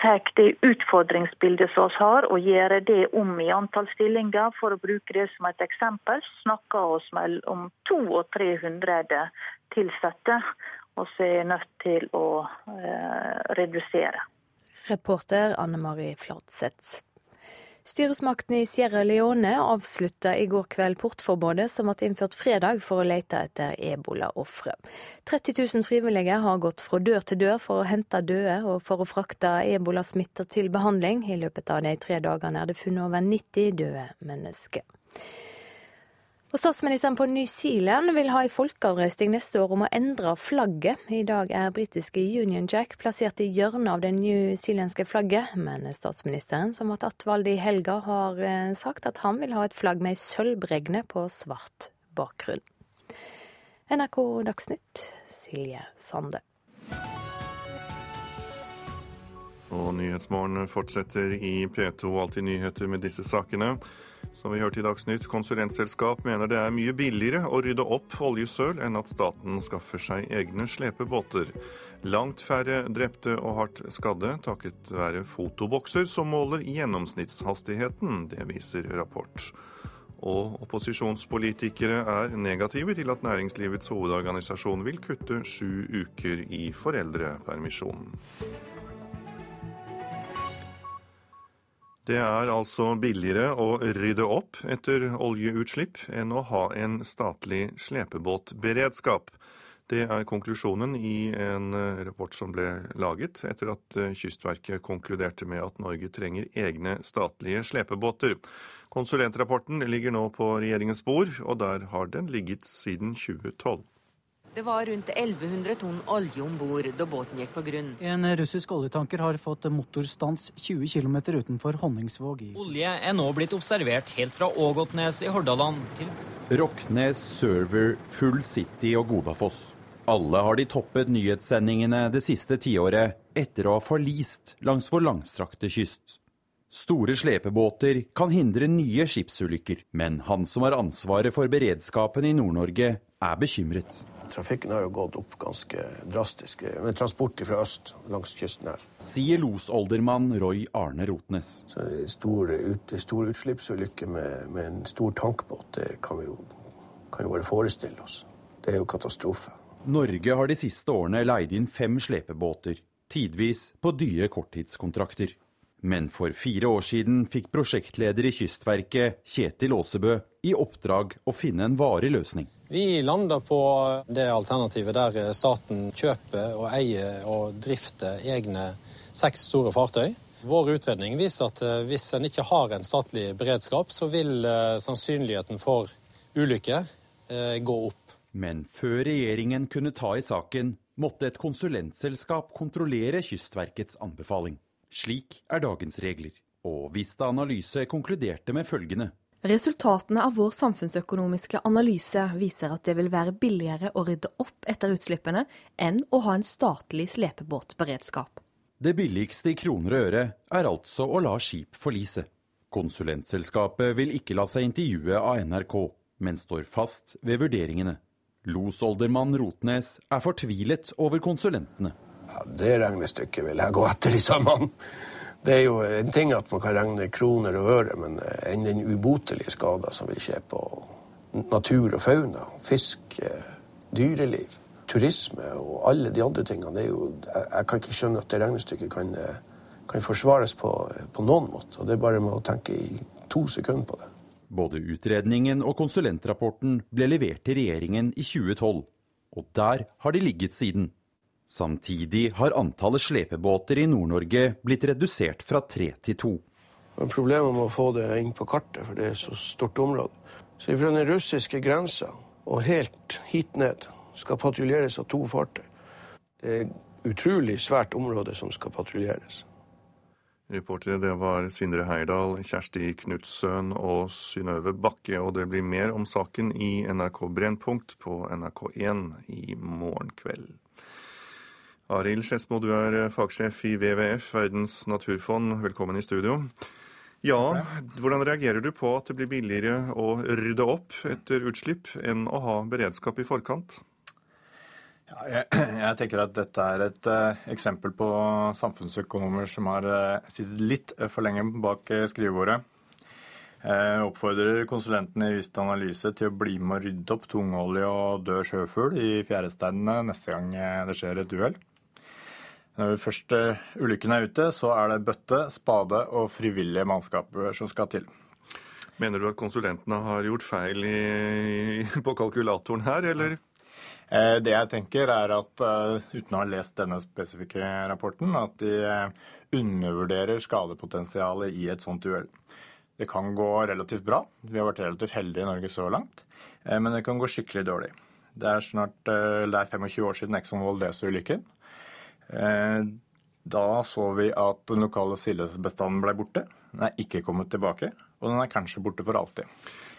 tar det utfordringsbildet som vi har og gjør det om i antall stillinger, for å bruke det som et eksempel, snakker vi om 200-300 ansatte. Og så er nødt til å eh, redusere. Reporter Anne Marie Fladseth. Styresmaktene i Sierra Leone avslutta i går kveld portforbudet som ble innført fredag for å lete etter ebolaofre. 30 000 frivillige har gått fra dør til dør for å hente døde og for å frakte ebolasmitta til behandling. I løpet av de tre dagene er det funnet over 90 døde mennesker. Og Statsministeren på New Zealand vil ha en folkeavrøsting neste år om å endre flagget. I dag er britiske Union Jack plassert i hjørnet av det newzealandske flagget, men statsministeren, som ble attvalgt i helga, har eh, sagt at han vil ha et flagg med ei sølvbregne på svart bakgrunn. NRK Dagsnytt, Silje Sande. Og Nyhetsmorgen fortsetter i P2 Alltid nyheter med disse sakene. Som vi hørte i Dagsnytt, konsulentselskap mener det er mye billigere å rydde opp oljesøl enn at staten skaffer seg egne slepebåter. Langt færre drepte og hardt skadde takket være fotobokser som måler gjennomsnittshastigheten. Det viser rapport. Og opposisjonspolitikere er negative til at Næringslivets hovedorganisasjon vil kutte sju uker i foreldrepermisjonen. Det er altså billigere å rydde opp etter oljeutslipp enn å ha en statlig slepebåtberedskap. Det er konklusjonen i en rapport som ble laget etter at Kystverket konkluderte med at Norge trenger egne statlige slepebåter. Konsulentrapporten ligger nå på regjeringens bord, og der har den ligget siden 2012. Det var rundt 1100 tonn olje om bord da båten gikk på grunn. En russisk oljetanker har fått motorstans 20 km utenfor Honningsvåg. Olje er nå blitt observert helt fra Ågotnes i Hordaland til Rocknes, Server, Full City og Godafoss. Alle har de toppet nyhetssendingene det siste tiåret etter å ha forlist langs vår langstrakte kyst. Store slepebåter kan hindre nye skipsulykker, men han som har ansvaret for beredskapen i Nord-Norge, er bekymret. Trafikken har jo gått opp ganske drastisk med transport fra øst langs kysten her. Sier losoldermann Roy Arne Rotnes. Så stor, ut, stor utslippsulykke med, med, en stor tankbåt, det kan vi jo, kan jo bare forestille oss. Det er jo katastrofe. Norge har de siste årene leid inn fem slepebåter. tidvis på dyre korttidskontrakter. Men for fire år siden fikk prosjektleder i Kystverket, Kjetil Aasebø, i oppdrag å finne en varig løsning. Vi lander på det alternativet der staten kjøper og eier og drifter egne seks store fartøy. Vår utredning viser at eh, hvis en ikke har en statlig beredskap, så vil eh, sannsynligheten for ulykker eh, gå opp. Men før regjeringen kunne ta i saken, måtte et konsulentselskap kontrollere Kystverkets anbefaling. Slik er dagens regler. Og Vista Analyse konkluderte med følgende. Resultatene av vår samfunnsøkonomiske analyse viser at det vil være billigere å rydde opp etter utslippene enn å ha en statlig slepebåtberedskap. Det billigste i kroner og øre er altså å la skip forlise. Konsulentselskapet vil ikke la seg intervjue av NRK, men står fast ved vurderingene. Losoldermann Rotnes er fortvilet over konsulentene. Ja, det regnestykket vil jeg gå etter i sammen. Det er jo en ting at man kan regne kroner og øre, men enn den ubotelige skada som vil skje på natur og fauna, fisk, eh, dyreliv, turisme og alle de andre tingene, jo, jeg kan ikke skjønne at det regnestykket kan, eh, kan forsvares på, på noen måte. Og det er bare med å tenke i to sekunder på det. Både utredningen og konsulentrapporten ble levert til regjeringen i 2012, og der har de ligget siden. Samtidig har antallet slepebåter i Nord-Norge blitt redusert fra tre til to. Problemet med å få det inn på kartet, for det er så stort område. Så fra den russiske grensa og helt hit ned skal patruljeres av to fartøy. Det er et utrolig svært område som skal patruljeres. Reportere det var Sindre Heirdal, Kjersti Knutssøn og Synnøve Bakke. Og det blir mer om saken i NRK Brennpunkt på NRK1 i morgen kveld. Arild Skedsmo, du er fagsjef i WWF, Verdens naturfond. Velkommen i studio. Ja, hvordan reagerer du på at det blir billigere å rydde opp etter utslipp enn å ha beredskap i forkant? Ja, jeg, [CLEARS THROAT] jeg, tenker at dette er et uh, eksempel på samfunnsøkonomer som har uh, sittet litt for lenge bak uh, skrivebordet. Jeg oppfordrer konsulentene i Vista Analyse til å bli med å rydde opp tungolje og død sjøfugl i fjæresteinene neste gang det skjer et uhell. Når først ulykken er ute, så er det bøtte, spade og frivillige mannskaper som skal til. Mener du at konsulentene har gjort feil i, på kalkulatoren her, eller? Det jeg tenker er at, uten å ha lest denne spesifikke rapporten, at de undervurderer skadepotensialet i et sånt uhell. Det kan gå relativt bra. Vi har vært relativt heldige i Norge så langt. Men det kan gå skikkelig dårlig. Det er snart det er 25 år siden Exxon Valdez-ulykken. Da så vi at den lokale sildebestanden ble borte. Den er ikke kommet tilbake, og den er kanskje borte for alltid.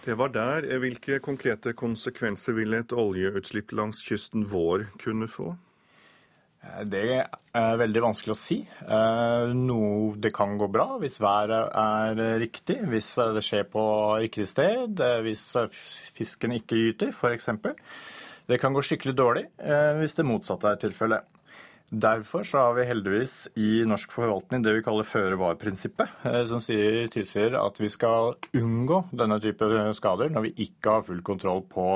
Det var der. Hvilke konkrete konsekvenser vil et oljeutslipp langs kysten vår kunne få? Det er veldig vanskelig å si. Noe det kan gå bra hvis været er riktig, hvis det skjer på riktig sted, hvis fisken ikke gyter f.eks. Det kan gå skikkelig dårlig hvis det motsatte er tilfellet. Derfor så har vi heldigvis i norsk forvaltning det vi kaller føre-var-prinsippet, som sier, tilsier at vi skal unngå denne type skader når vi ikke har full kontroll på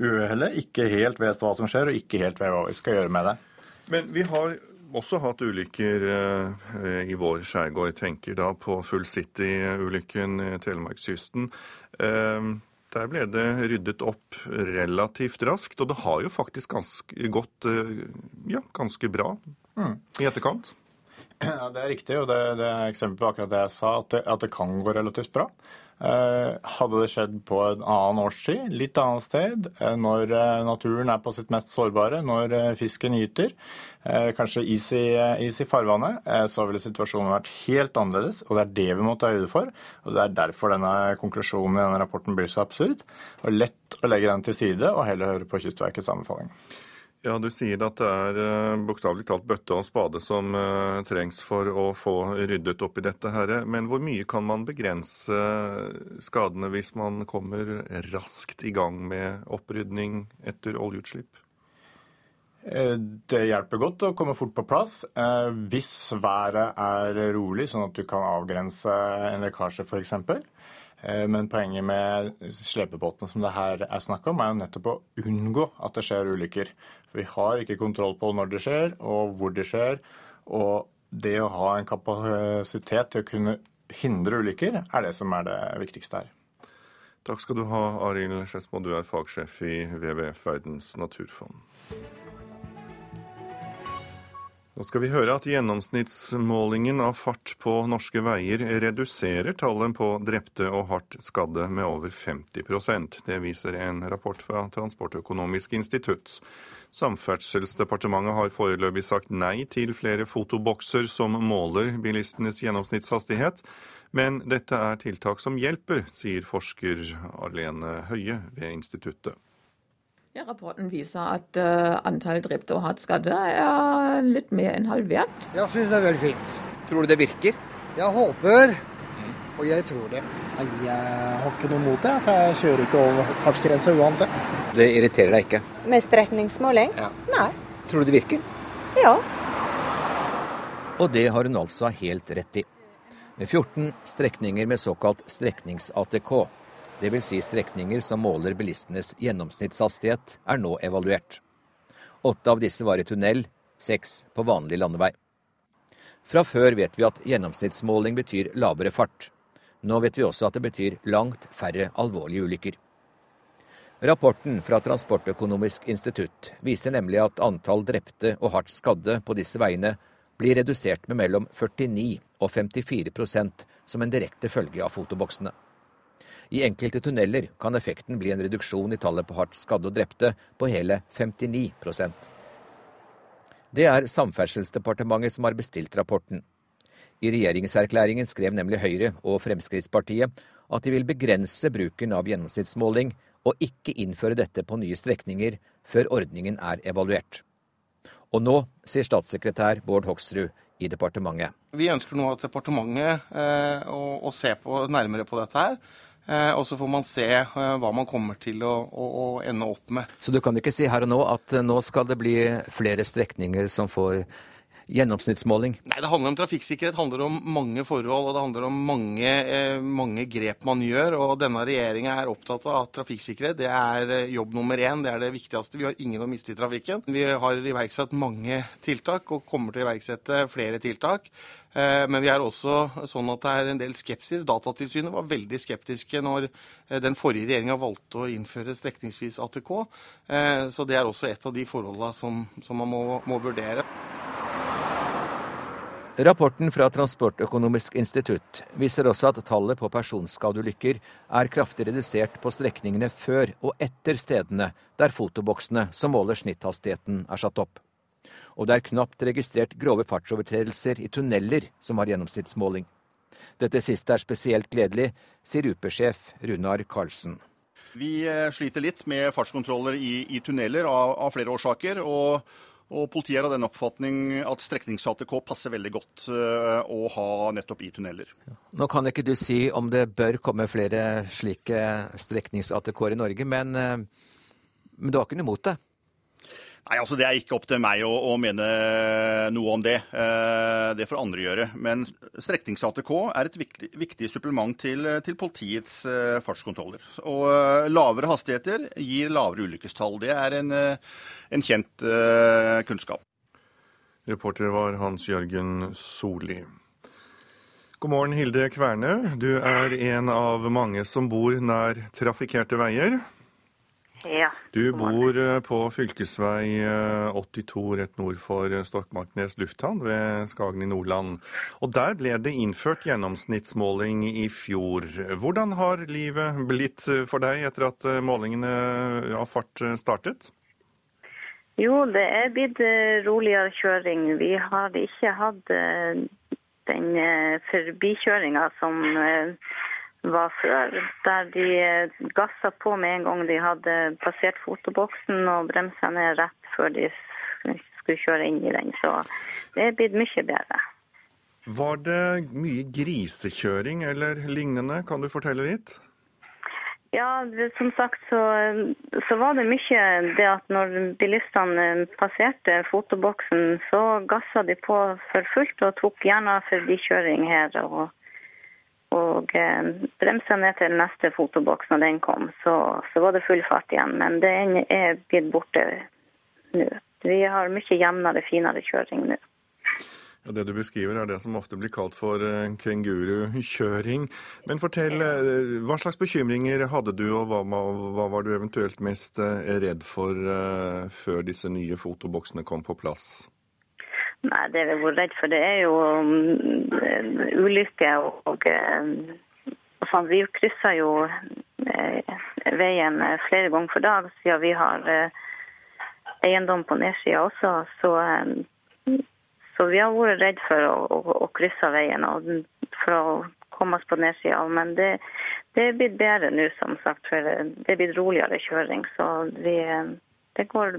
uhellet, ikke helt vet hva som skjer og ikke helt vet hva vi skal gjøre med det. Men vi har også hatt ulykker i vår skjærgård. Tenker da på Full City-ulykken i Telemarkskysten. Der ble det ryddet opp relativt raskt, og det har jo faktisk ganske gått ja, ganske bra mm. i etterkant. Ja, Det er riktig, og det, det er eksempel på akkurat det jeg sa, at det, at det kan gå relativt bra. Eh, hadde det skjedd på en annen årstid, litt annet sted, når naturen er på sitt mest sårbare, når fisken gyter, eh, kanskje is i, is i farvannet, eh, så ville situasjonen vært helt annerledes. Og det er det vi må ta høyde for. Og det er derfor denne konklusjonen i denne rapporten blir så absurd. Og lett å legge den til side og heller høre på Kystverkets anbefaling. Ja, Du sier at det er uh, bokstavelig talt bøtte og spade som uh, trengs for å få ryddet opp i dette. her. Men hvor mye kan man begrense skadene hvis man kommer raskt i gang med opprydning etter oljeutslipp? Det hjelper godt å komme fort på plass. Hvis været er rolig, sånn at du kan avgrense en lekkasje f.eks. Men poenget med slepebåtene som det her er snakk om, er jo nettopp å unngå at det skjer ulykker. For vi har ikke kontroll på når det skjer, og hvor det skjer, Og det å ha en kapasitet til å kunne hindre ulykker, er det som er det viktigste her. Takk skal du ha, Arild Skedsmo. Du er fagsjef i WWF Verdens naturfond. Nå skal vi høre at gjennomsnittsmålingen av fart på norske veier reduserer tallet på drepte og hardt skadde med over 50% Det viser en rapport fra Transportøkonomisk institutt. Samferdselsdepartementet har foreløpig sagt nei til flere fotobokser som måler bilistenes gjennomsnittshastighet. Men dette er tiltak som hjelper, sier forsker Arlene Høie ved instituttet. Ja, rapporten viser at uh, antall drepte og hardt skadde er litt mer enn halvert. Jeg syns det er veldig fint. Tror du det virker? Jeg håper, og jeg tror det. Nei, Jeg har ikke noe mot det, for jeg kjører ikke over fartsgrensa uansett. Det irriterer deg ikke? Med strekningsmåling? Ja. Nei. Tror du det virker? Ja. Og det har hun altså helt rett i. Med 14 strekninger med såkalt streknings-ATK, dvs. Si strekninger som måler bilistenes gjennomsnittshastighet, er nå evaluert. Åtte av disse var i tunnel, seks på vanlig landevei. Fra før vet vi at gjennomsnittsmåling betyr lavere fart. Nå vet vi også at det betyr langt færre alvorlige ulykker. Rapporten fra Transportøkonomisk institutt viser nemlig at antall drepte og hardt skadde på disse veiene blir redusert med mellom 49 og 54% som en direkte følge av fotoboksene. I enkelte tunneler kan effekten bli en reduksjon i tallet på hardt skadde og drepte på hele 59% Det er Samferdselsdepartementet som har bestilt rapporten. I regjeringserklæringen skrev nemlig Høyre og Fremskrittspartiet at de vil begrense bruken av gjennomsnittsmåling og ikke innføre dette på nye strekninger før ordningen er evaluert. Og nå, sier statssekretær Bård Hoksrud i departementet. Vi ønsker nå at departementet eh, å, å se på, nærmere på dette her. Eh, og så får man se eh, hva man kommer til å, å, å, ende opp med. Så du kan ikke si her og nå at eh, nå skal det bli flere strekninger som får gjennomsnittsmåling? Nei, Det handler om trafikksikkerhet, det handler om mange forhold og det handler om mange, eh, mange grep man gjør. og Denne regjeringa er opptatt av at trafikksikkerhet det er eh, jobb nummer én. Det er det viktigste. Vi har ingen å miste i trafikken. Vi har iverksatt mange tiltak og kommer til å iverksette flere tiltak. Eh, men vi er også sånn at det er en del skepsis. Datatilsynet var veldig skeptiske når den forrige regjeringa valgte å innføre strekningsvis ATK. Så det er også et av de forholdene som, som man må, må vurdere. Rapporten fra Transportøkonomisk institutt viser også at tallet på personskadeulykker er kraftig redusert på strekningene før og etter stedene der fotoboksene som måler snitthastigheten er satt opp. Og det er knapt registrert grove fartsovertredelser i tunneler som har gjennomsnittsmåling. Dette siste er spesielt gledelig, sier UP-sjef Runar Karlsen. Vi eh, sliter litt med fartskontroller i, i tunneler av, av flere årsaker. og og Politiet er av den oppfatning at streknings-ATK passer veldig godt uh, å ha nettopp i tunneler. Nå kan ikke du si om det bør komme flere slike streknings-ATK-er i Norge, men, uh, men du har ikke noe imot det? Nei, altså Det er ikke opp til meg å, å mene noe om det. Eh, det får andre gjøre. Men streknings-ATK er et viktig, viktig supplement til, til politiets eh, fartskontroller. Og eh, lavere hastigheter gir lavere ulykkestall. Det er en, en kjent kunnskap. Reporter var Hans Jørgen Solli. God morgen, Hilde Kvernø. Du er en av mange som bor nær trafikkerte veier. Ja. Du bor eh, på fylkesvei 82 eh, rett nord for eh, Stokmarknes lufthavn ved Skagen i Nordland. Og Der ble det innført gjennomsnittsmåling i fjor. Hvordan har livet blitt for deg etter at målingene av fart startet? Jo, det er blitt roligere kjøring. Vi har ikke hatt den forbikjøringa som var før, der de gassa på med en gang de hadde passert fotoboksen og bremsa ned rett før de skulle kjøre inn i den. Så det er blitt mye bedre. Var det mye grisekjøring eller lignende? Kan du fortelle litt? Ja, som sagt så, så, var det mye det at når bilistene passerte fotoboksen, så gassa de på for fullt og tok gjerne forbikjøring her. og og eh, bremsa ned til neste fotoboks når den kom, så, så, var det full fart igjen. Men den er blitt borte nå. Vi har mye jevnere, finere kjøring nå. Ja, det du beskriver er det som ofte blir kalt for eh, kengurukjøring. Men fortell, eh, hva slags bekymringer hadde du, og hva, hva var du eventuelt mest eh, redd for før disse nye fotoboksene kom på plass? Nei, Det vi har vært redd for, det er jo um, ulykker. Og, og vi krysser jo veien flere ganger for dag, siden vi har eiendom på nedsida også. Så så vi har vært redd for å, å, å krysse veien og for å komme oss på nedsida. Men det, det er blitt bedre nå, som sagt. For det er blitt roligere kjøring. Så vi, det går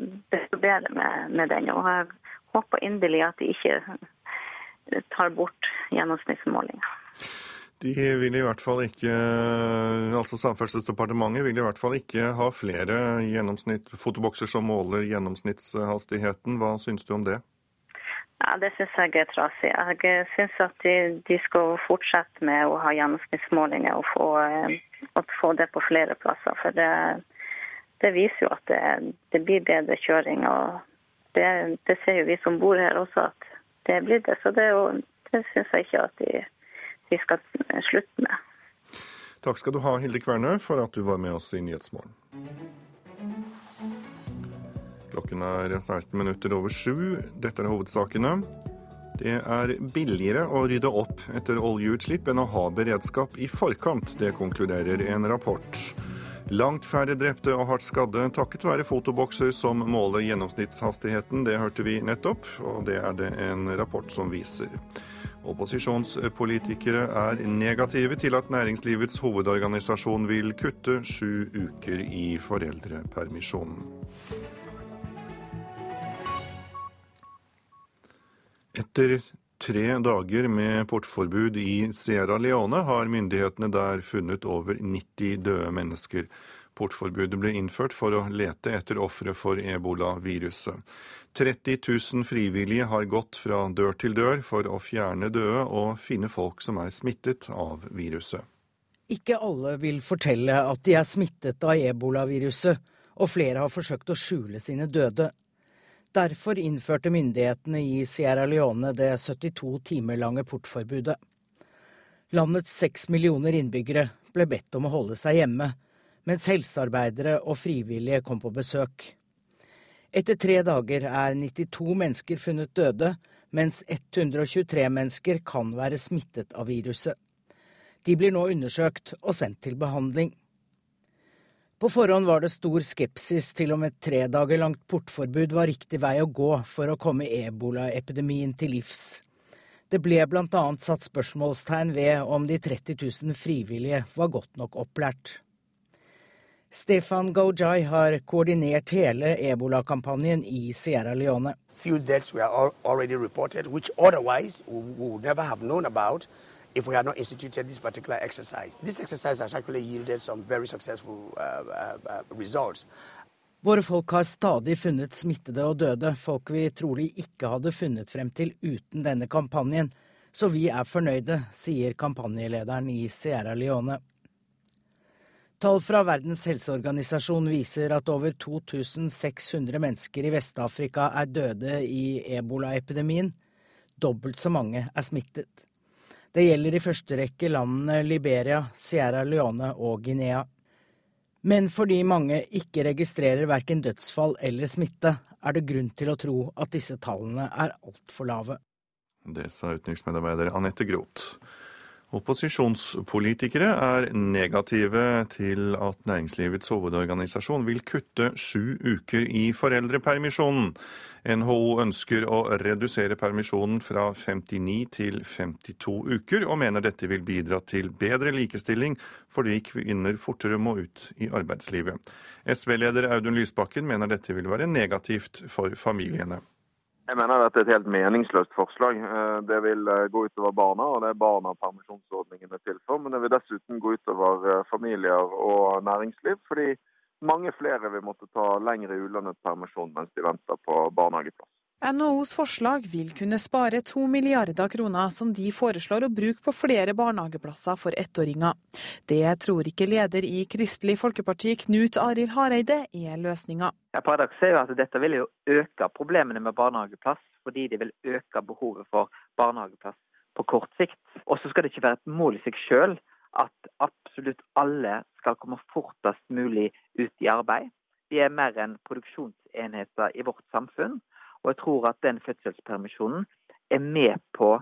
bedre med, med den. Og jeg håper inderlig at de ikke tar bort gjennomsnittsmålinga. De vil i hvert fall ikke, altså Samferdselsdepartementet vil i hvert fall ikke ha flere fotobokser som måler gjennomsnittshastigheten. Hva syns du om det? Ja, Det syns jeg er trasig. Jeg syns at de, de, skal fortsette med å ha gjennomsnittsmålinger og få, og få det på flere plasser. For det, det viser jo at det, det, blir bedre kjøring. og det, det, ser jo vi som bor her også at det blir det. Så det, det syns jeg ikke at vi, vi skal slutte med. Takk skal du ha, Hilde Kvernø, for at du var med oss i Nyhetsmorgen. Klokken er 16 minutter over sju. Dette er hovedsakene. Det er billigere å rydde opp etter oljeutslipp enn å ha beredskap i forkant. Det konkluderer en rapport. Langt færre drepte og hardt skadde takket være fotobokser som måler gjennomsnittshastigheten. Det hørte vi nettopp, og det er det en rapport som viser. Opposisjonspolitikere er negative til at næringslivets hovedorganisasjon vil kutte sju uker i foreldrepermisjonen. Etter tre dager med portforbud i Sierra Leone har myndighetene der funnet over 90 døde mennesker. Portforbudet ble innført for å lete etter ofre for ebolaviruset. 30 000 frivillige har gått fra dør til dør for å fjerne døde og finne folk som er smittet av viruset. Ikke alle vil fortelle at de er smittet av ebolaviruset, og flere har forsøkt å skjule sine døde. Derfor innførte myndighetene i Sierra Leone det 72 timer lange portforbudet. Landets seks millioner innbyggere ble bedt om å holde seg hjemme, mens helsearbeidere og frivillige kom på besøk. Etter tre dager er 92 mennesker funnet døde, mens 123 mennesker kan være smittet av viruset. De blir nå undersøkt og sendt til behandling. På forhånd var det stor skepsis til om et tre dager langt portforbud var riktig vei å gå for å komme ebolaepidemien til livs. Det ble bl.a. satt spørsmålstegn ved om de 30 000 frivillige var godt nok opplært. Stefan Gaujai har koordinert hele ebolakampanjen i Sierra Leone. Few deaths were already reported, which otherwise we would never have known about if we had not instituted this particular exercise. This exercise has actually yielded some very successful uh, uh, uh, results. Våre folk har stadig funnet smittede og døde, folk vi trolig ikke hadde funnet frem til uten denne kampanjen, så vi er fornøyde, sier kampanjelederen i Sierra Leone. Tall fra Verdens helseorganisasjon viser at over 2600 mennesker i Vest-Afrika er døde i ebolaepidemien. Dobbelt så mange er smittet. Det gjelder i første rekke landene Liberia, Sierra Leone og Guinea. Men fordi mange ikke registrerer verken dødsfall eller smitte, er det grunn til å tro at disse tallene er altfor lave. Det sa utenriksmedarbeider Anette Groth. Opposisjonspolitikere er negative til at næringslivets hovedorganisasjon vil kutte sju uker i foreldrepermisjonen. NHO ønsker å redusere permisjonen fra 59 til 52 uker, og mener dette vil bidra til bedre likestilling fordi kvinner fortere må ut i arbeidslivet. SV-leder Audun Lysbakken mener dette vil være negativt for familiene. Jeg mener dette er et helt meningsløst forslag. Eh, det vil eh, gå utover barna, og det er barna permisjonsordningen er til for. Men det vil dessuten gå utover eh, familier og næringsliv, fordi mange flere vil måtte ta lengre ulønnet permisjon mens de venter på barnehageplass. NHOs forslag vil kunne spare to milliarder kroner, som de foreslår å bruke på flere barnehageplasser for ettåringer. Det tror ikke leder i Kristelig Folkeparti, Knut Arild Hareide, er løsninga. Paradokset er jo at dette vil jo øke problemene med barnehageplass, fordi det vil øke behovet for barnehageplass på kort sikt. Og så skal det ikke være et mål i seg sjøl at absolutt alle skal komme fortest mulig ut i arbeid. Vi er mer enn produksjonsenheter i vårt samfunn. Og jeg tror at den fødselspermisjonen er med på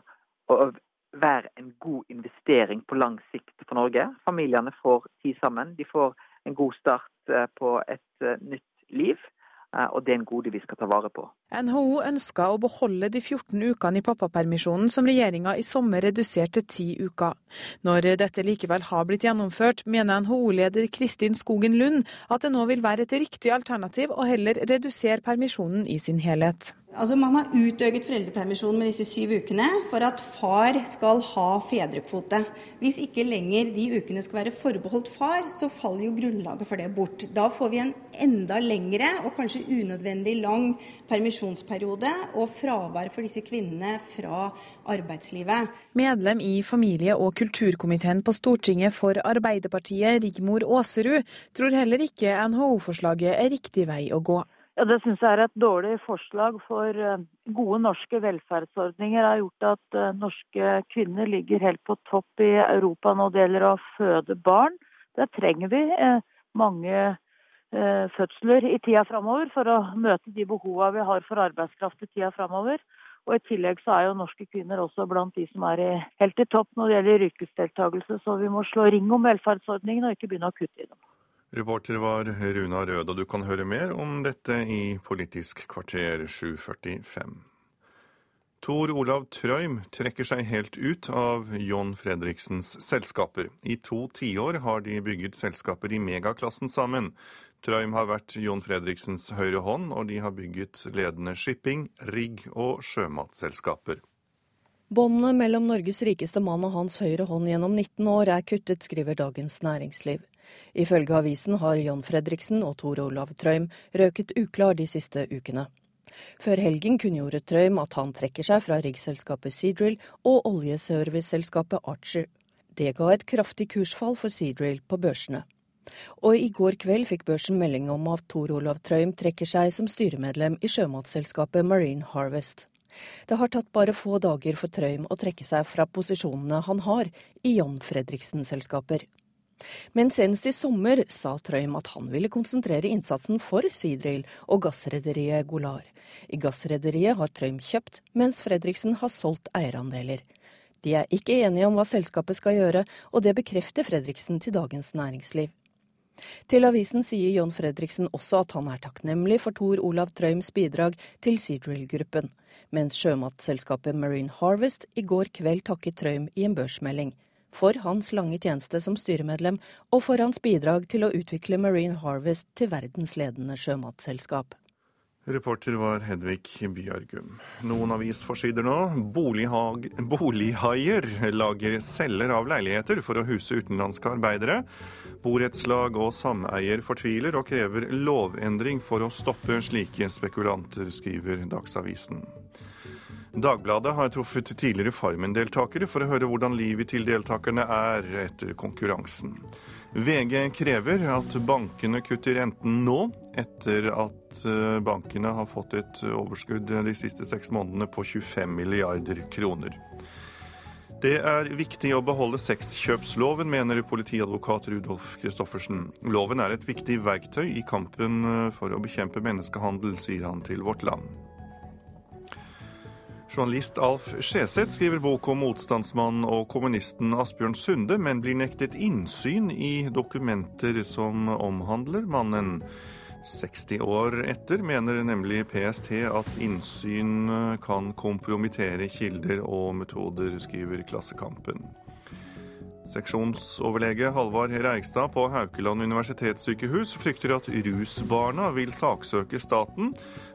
å være en god investering på lang sikt for Norge. Familiene får tid sammen. De får en god start eh, på et eh, nytt liv. Eh, og det er en gode vi skal ta vare på. NHO ønsker å beholde de 14 ukene i pappapermisjonen som regjeringa i sommer reduserte til 10 uker. Når dette likevel har blitt gjennomført, mener NHO-leder Kristin Skogen Lund at det nå vil være et riktig alternativ å heller redusere permisjonen i sin helhet. Altså Man har utøket foreldrepermisjonen med disse syv ukene for at far skal ha fedrekvote. Hvis ikke lenger de ukene skal være forbeholdt far, så faller jo grunnlaget for det bort. Da får vi en enda lengre og kanskje unødvendig lang permisjonsperiode og fravær for disse kvinnene fra arbeidslivet. Medlem i familie- og kulturkomiteen på Stortinget for Arbeiderpartiet, Rigmor Aasrud, tror heller ikke NHO-forslaget er riktig vei å gå. Ja, Det syns jeg er et dårlig forslag, for eh, gode norske velferdsordninger har gjort at eh, norske kvinner ligger helt på topp i Europa når det gjelder å føde barn. Der trenger vi eh, mange fødsler i tida framover for å møte de behova vi har for arbeidskraft i tida framover. Og I tillegg så er jo norske kvinner også blant de som er helt i topp når det gjelder yrkesdeltakelse, så vi må slå ring om velferdsordningene og ikke begynne å kutte i dem. Reporter var Runa Rød, og du kan høre mer om dette i Politisk kvarter 745. Tor Olav Trøim trekker seg helt ut av John Fredriksens selskaper. I to tiår har de bygget selskaper i megaklassen sammen. Trøim har vært John Fredriksens høyre hånd, og de har bygget ledende shipping, rigg og sjømatselskaper. Båndene mellom Norges rikeste mann og hans høyre hånd gjennom 19 år er kuttet, skriver Dagens Næringsliv. Ifølge avisen har John Fredriksen og Tor Olav Trøim røket uklar de siste ukene. Før helgen kunngjorde Trøim at han trekker seg fra riggselskapet Seadrill og oljeserviceselskapet Archer. Det ga et kraftig kursfall for Seadrill på børsene. Og i går kveld fikk børsen melding om at Tor Olav Trøim trekker seg som styremedlem i sjømatselskapet Marine Harvest. Det har tatt bare få dager for Trøim å trekke seg fra posisjonene han har i John Fredriksen-selskaper. Men senest i sommer sa Trøim at han ville konsentrere innsatsen for Seadrill og gassrederiet Golar. I gassrederiet har Trøim kjøpt, mens Fredriksen har solgt eierandeler. De er ikke enige om hva selskapet skal gjøre, og det bekrefter Fredriksen til Dagens Næringsliv. Til avisen sier John Fredriksen også at han er takknemlig for Tor Olav Trøims bidrag til Seadrill-gruppen, mens sjømatselskapet Marine Harvest i går kveld takket Trøim i en børsmelding for hans lange tjeneste som styremedlem og for hans bidrag til å utvikle Marine Harvest til verdens ledende sjømatselskap. Reporter var Hedvig Bjørgum. Noen avisforsider nå. Bolighaier lager celler av leiligheter for å huse utenlandske arbeidere. Borettslag og sameier fortviler og krever lovendring for å stoppe slike spekulanter, skriver Dagsavisen. Dagbladet har truffet tidligere Farmen-deltakere for å høre hvordan livet til deltakerne er etter konkurransen. VG krever at bankene kutter renten nå, etter at eh, bankene har fått et overskudd de siste seks månedene på 25 milliarder kroner. Det er viktig å beholde sexkjøpsloven, mener politiadvokat Rudolf Christoffersen. Loven er et viktig verktøy i kampen eh, for å bekjempe menneskehandel, sier han til Vårt Land. Journalist Alf Skjeseth skriver bok om motstandsmannen og kommunisten Asbjørn Sunde, men blir nektet innsyn i dokumenter som omhandler mannen. 60 år etter mener nemlig PST at innsyn kan kompromittere kilder og metoder, skriver Klassekampen. Seksjonsoverlege Halvard Reigstad på Haukeland universitetssykehus frykter at rusbarna vil saksøke staten.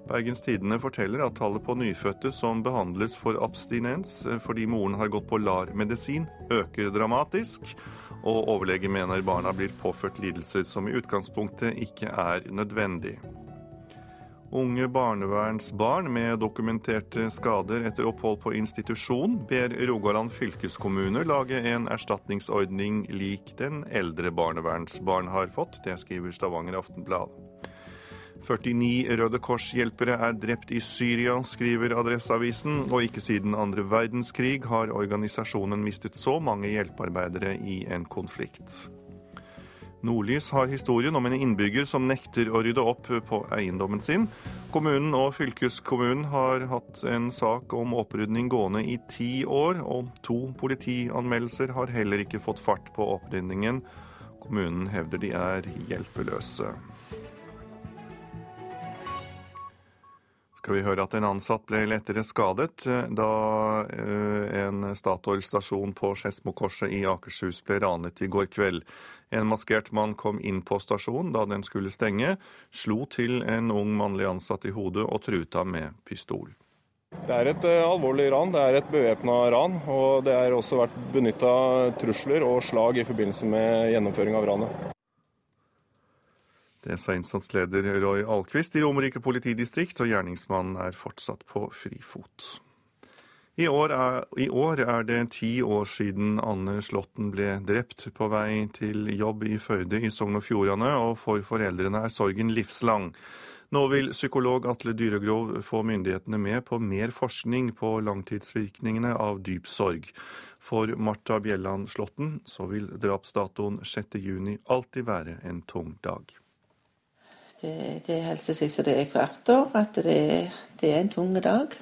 Bergens Tidende forteller at tallet på nyfødte som behandles for abstinens fordi moren har gått på LAR-medisin, øker dramatisk. Og overlege mener barna blir påført lidelser som i utgangspunktet ikke er nødvendig. Unge barnevernsbarn med dokumenterte skader etter opphold på institusjon ber Rogaland fylkeskommune lage en erstatningsordning lik den eldre barnevernsbarn har fått. Det skriver Stavanger Aftenblad. 49 Røde Kors-hjelpere er drept i Syria, skriver Adresseavisen, og ikke siden andre verdenskrig har organisasjonen mistet så mange hjelpearbeidere i en konflikt. Nordlys har historien om en innbygger som nekter å rydde opp på eiendommen sin. Kommunen og fylkeskommunen har hatt en sak om opprydning gående i ti år, og to politianmeldelser har heller ikke fått fart på opprydningen. Kommunen hevder de er hjelpeløse. skal vi høre at en ansatt ble lettere skadet da eh, en Statoil-stasjon på Skedsmokorset i Akershus ble ranet i går kveld. En maskert mann kom inn på stasjonen da den skulle stenge, slo til en ung mannlig ansatt i hodet og truet ham med pistol. Det er et uh, alvorlig ran. Det er et bevæpna ran. Og det har også vært benytta trusler og slag i forbindelse med gjennomføring av ranet. Det sa innsatsleder Roy Alquist i Romerike politidistrikt, og gjerningsmannen er fortsatt på frifot. I år, er, I år, er, det ti år siden Anne Slåtten ble drept på vei til jobb i Førde i Sogn og Fjordane, og for foreldrene er sorgen livslang. Nå vil psykolog Atle Dyregrov få myndighetene med på mer forskning på langtidsvirkningene av dyp sorg. For Marta Bjelland Slåtten så vil drapsdatoen 6.6 alltid være en tung dag. Det, det helser seg som det er hvert år, at det, det er en tung dag.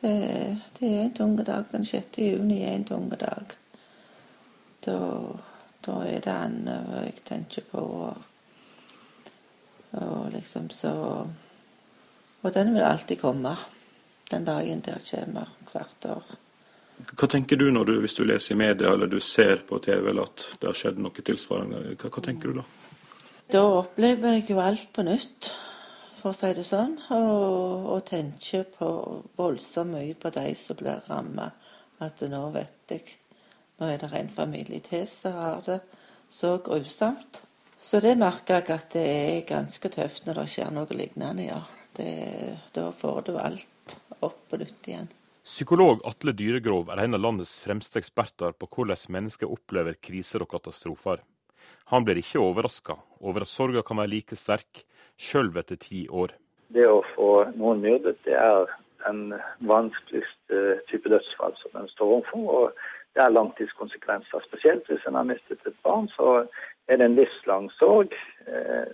Det, det, er en tung dag. Den 6. juni er en tung dag. Da, da er det annet jeg tenker på. Og, og liksom så Og den vil alltid komme. Den dagen der kommer hvert år. Hva tenker du når du, hvis du leser i media eller du ser på TV eller at det har skjedd noe tilsvarende? Hva, hva tenker du da? Da opplever jeg jo alt på nytt, for å si det sånn. Og, og tenker på voldsomt mye på de som blir rammet. At nå vet jeg Nå er det en familie til som har det så grusomt. Så det merker jeg at det er ganske tøft når det skjer noe lignende, ja. Det, da får du alt opp på nytt igjen. Psykolog Atle Dyregrov er en av landets fremste eksperter på hvordan mennesker opplever kriser og katastrofer. Han blir ikke overraska over at sorga kan være like sterk, sjøl etter ti år. Det å få noen myrdet, det er den vanskeligste type dødsfall som en står overfor. og Det er langtidskonsekvenser. Spesielt hvis en har mistet et barn, så er det en livslang sorg. Eh,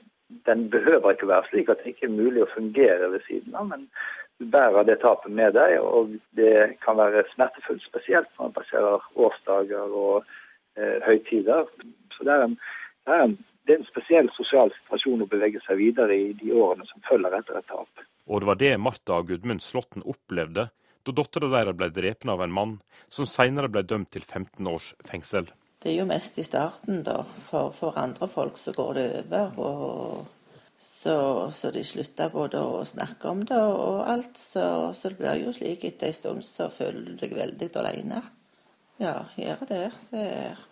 den behøver ikke være slik at det ikke er mulig å fungere ved siden av, men du bærer det tapet med deg, og det kan være smertefullt, spesielt når man passerer årsdager og eh, høytider. Så det er en det er, en, det er en spesiell sosial situasjon å bevege seg videre i de årene som følger etter et tap. Og det var det Martha og Gudmund Slåtten opplevde da dattera deres ble drept av en mann som senere ble dømt til 15 års fengsel. Det er jo mest i starten, da. For, for andre folk så går det over. og så, så, de slutter både å snakke om det og alt. Så, så det blir jo slik etter en stund så føler du deg veldig alene. Ja, gjør det. Det er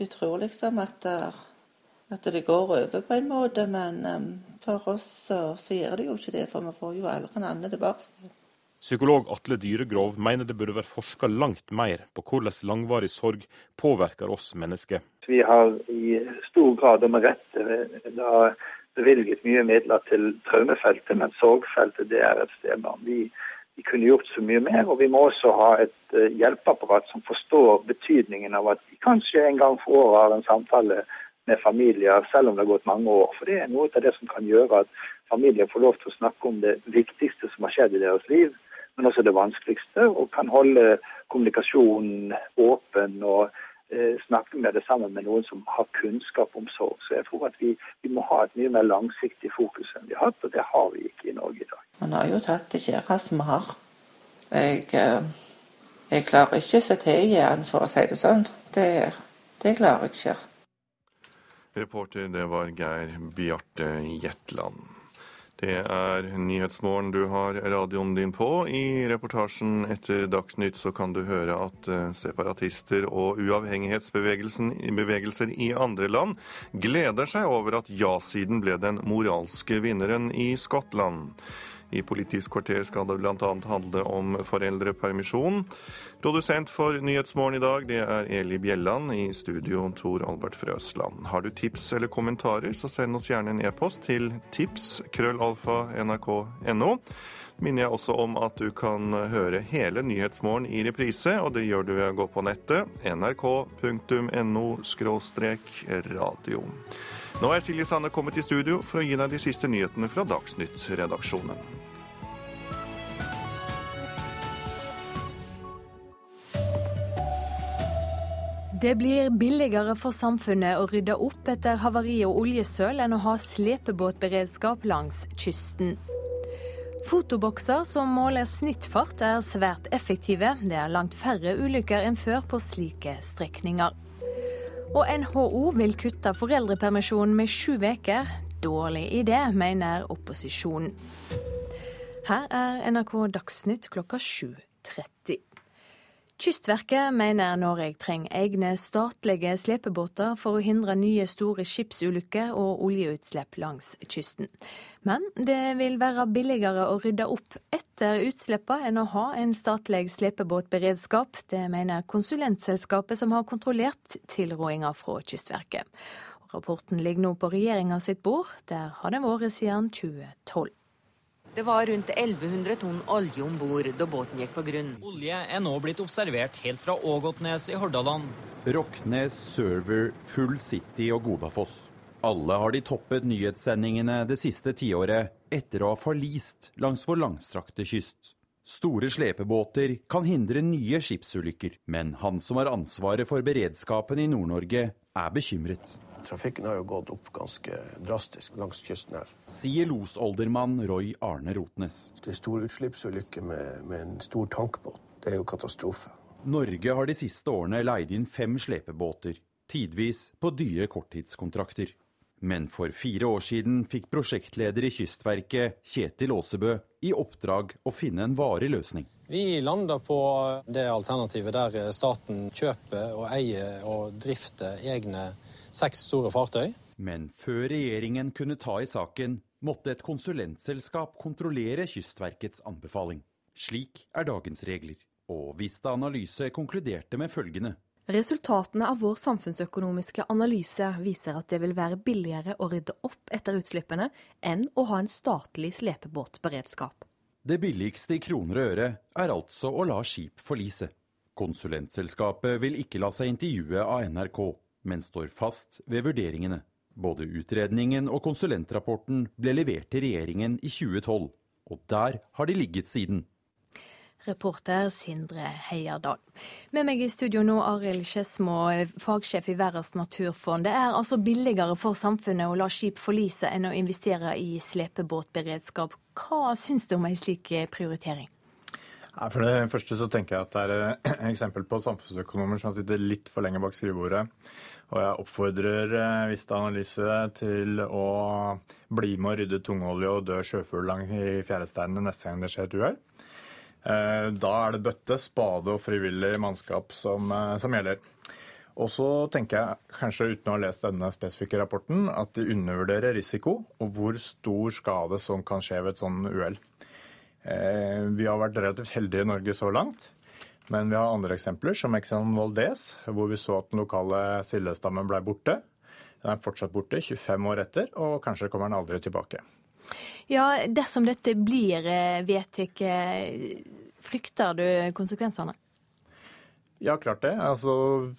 du tror liksom at, at, det går over på en måte, men um, for oss så, så, gjør det jo ikke det, for vi får jo aldri en annen tilbake. Psykolog Atle Dyregrov mener det burde vært forska langt mer på hvordan langvarig sorg påvirker oss mennesker. Vi har i stor grad og med rette da bevilget mye midler til traumefeltet, men sorgfeltet det er et sted man vi vi kunne gjort så mye mer. Og vi må også ha et uh, hjelpeapparat som forstår betydningen av at vi kanskje en gang for året har en samtale med familier, selv om det har gått mange år. For det er noe av det som kan gjøre at familier får lov til å snakke om det viktigste som har skjedd i deres liv, men også det vanskeligste, og kan holde kommunikasjonen åpen og Eh, snakke med det sammen med noen som har kunnskap om sorg. Så jeg tror at vi, vi, må ha et mye mer langsiktig fokus enn vi har hatt, og det har vi ikke i Norge i dag. Man har jo tatt det kjæreste vi har. Jeg, eh, jeg klarer ikke å se til igjen, for å si det sånn. Det, det klarer jeg ikke. Reporter, det var Geir Bjarte Jetland. Det er Nyhetsmorgen du har radioen din på. I reportasjen etter Dagsnytt så kan du høre at eh, separatister og uavhengighetsbevegelser i andre land gleder seg over at ja-siden ble den moralske vinneren i Skottland. I Politisk kvarter skal det bl.a. handle om foreldrepermisjon. Produsent for Nyhetsmorgen i dag, det er Eli Bjelland. I studio Tor Albert Frøsland. Har du tips eller kommentarer, så send oss gjerne en e-post til tips.krøllalfa.nrk.no. Minner jeg også om at du kan høre hele Nyhetsmorgen i reprise, og det gjør du ved å gå på nettet nrk.no radio. Nå er Silje Sande kommet i studio for å gi deg de siste nyhetene fra Dagsnytt-redaksjonen. Det blir billigere for samfunnet å rydde opp etter havari og oljesøl enn å ha slepebåtberedskap langs kysten. Fotobokser som måler snittfart er svært effektive. Det er langt færre ulykker enn før på slike strekninger. Og NHO vil kutte foreldrepermisjonen med sju uker. Dårlig idé, mener opposisjonen. Her er NRK Dagsnytt klokka 7.30. Kystverket mener Norge trenger egne statlige slepebåter for å hindre nye store skipsulykker og oljeutslipp langs kysten. Men det vil være billigere å rydde opp etter utslippene enn å ha en statlig slepebåtberedskap. Det mener konsulentselskapet som har kontrollert tilrådinga fra Kystverket. Rapporten ligger nå på regjeringa sitt bord. Der har den vært siden 2012. Det var rundt 1100 tonn olje om bord da båten gikk på grunn. Olje er nå blitt observert helt fra Ågotnes i Hordaland. Rocknes, Server, Full City og Godafoss. Alle har de toppet nyhetssendingene det siste tiåret etter å ha forlist langs vår langstrakte kyst. Store slepebåter kan hindre nye skipsulykker, men han som har ansvaret for beredskapen i Nord-Norge, er bekymret. Trafikken har jo gått opp ganske drastisk langs kysten her. Sier losoldermann Roy Arne Rotnes. Det er stor utslippsulykke med, med en stor tankbåt. Det er jo katastrofe. Norge har de siste årene leid inn fem slepebåter, tidvis på dyre korttidskontrakter. Men for fire år siden fikk prosjektleder i Kystverket, Kjetil Aasebø, i oppdrag å finne en varig løsning. Vi landa på det alternativet der staten kjøper og eier og drifter egne seks store fartøy. Men før regjeringen kunne ta i saken, måtte et konsulentselskap kontrollere Kystverkets anbefaling. Slik er dagens regler. Og Vista Analyse konkluderte med følgende. Resultatene av vår samfunnsøkonomiske analyse viser at det vil være billigere å rydde opp etter utslippene enn å ha en statlig slepebåtberedskap. Det billigste i kroner og øre er altså å la skip forlise. Konsulentselskapet vil ikke la seg intervjue av NRK, men står fast ved vurderingene. Både utredningen og konsulentrapporten ble levert til regjeringen i 2012, og der har de ligget siden. Reporter Sindre Heierdal. Med meg i studio nå Arild Skedsmo, fagsjef i Verdens naturfond. Det er altså billigere for samfunnet å la skip forlise enn å investere i slepebåtberedskap. Hva syns du om en slik prioritering? For det første så tenker jeg at det er et [CLEARS THROAT] eksempel på samfunnsøkonomer som sitter litt for lenge bak skrivebordet. Og jeg oppfordrer Vista Analyse til å bli med å rydde tungolje og dø sjøfugl i fjæresteinene neste gang det skjer et uhell. Da er det bøtte, spade og frivillig mannskap som, som gjelder. Og så tenker jeg, kanskje uten å ha lest denne spesifikke rapporten, at de undervurderer risiko og hvor stor skade som kan skje ved et sånt uhell. Vi har vært relativt heldige i Norge så langt. Men vi har andre eksempler, som Exxon Valdez, hvor vi så at den lokale sildestammen ble borte. Den er fortsatt borte 25 år etter, og kanskje kommer den aldri tilbake. Ja, dersom dette blir vedtatt, frykter du konsekvensene? Ja, klart det. Altså,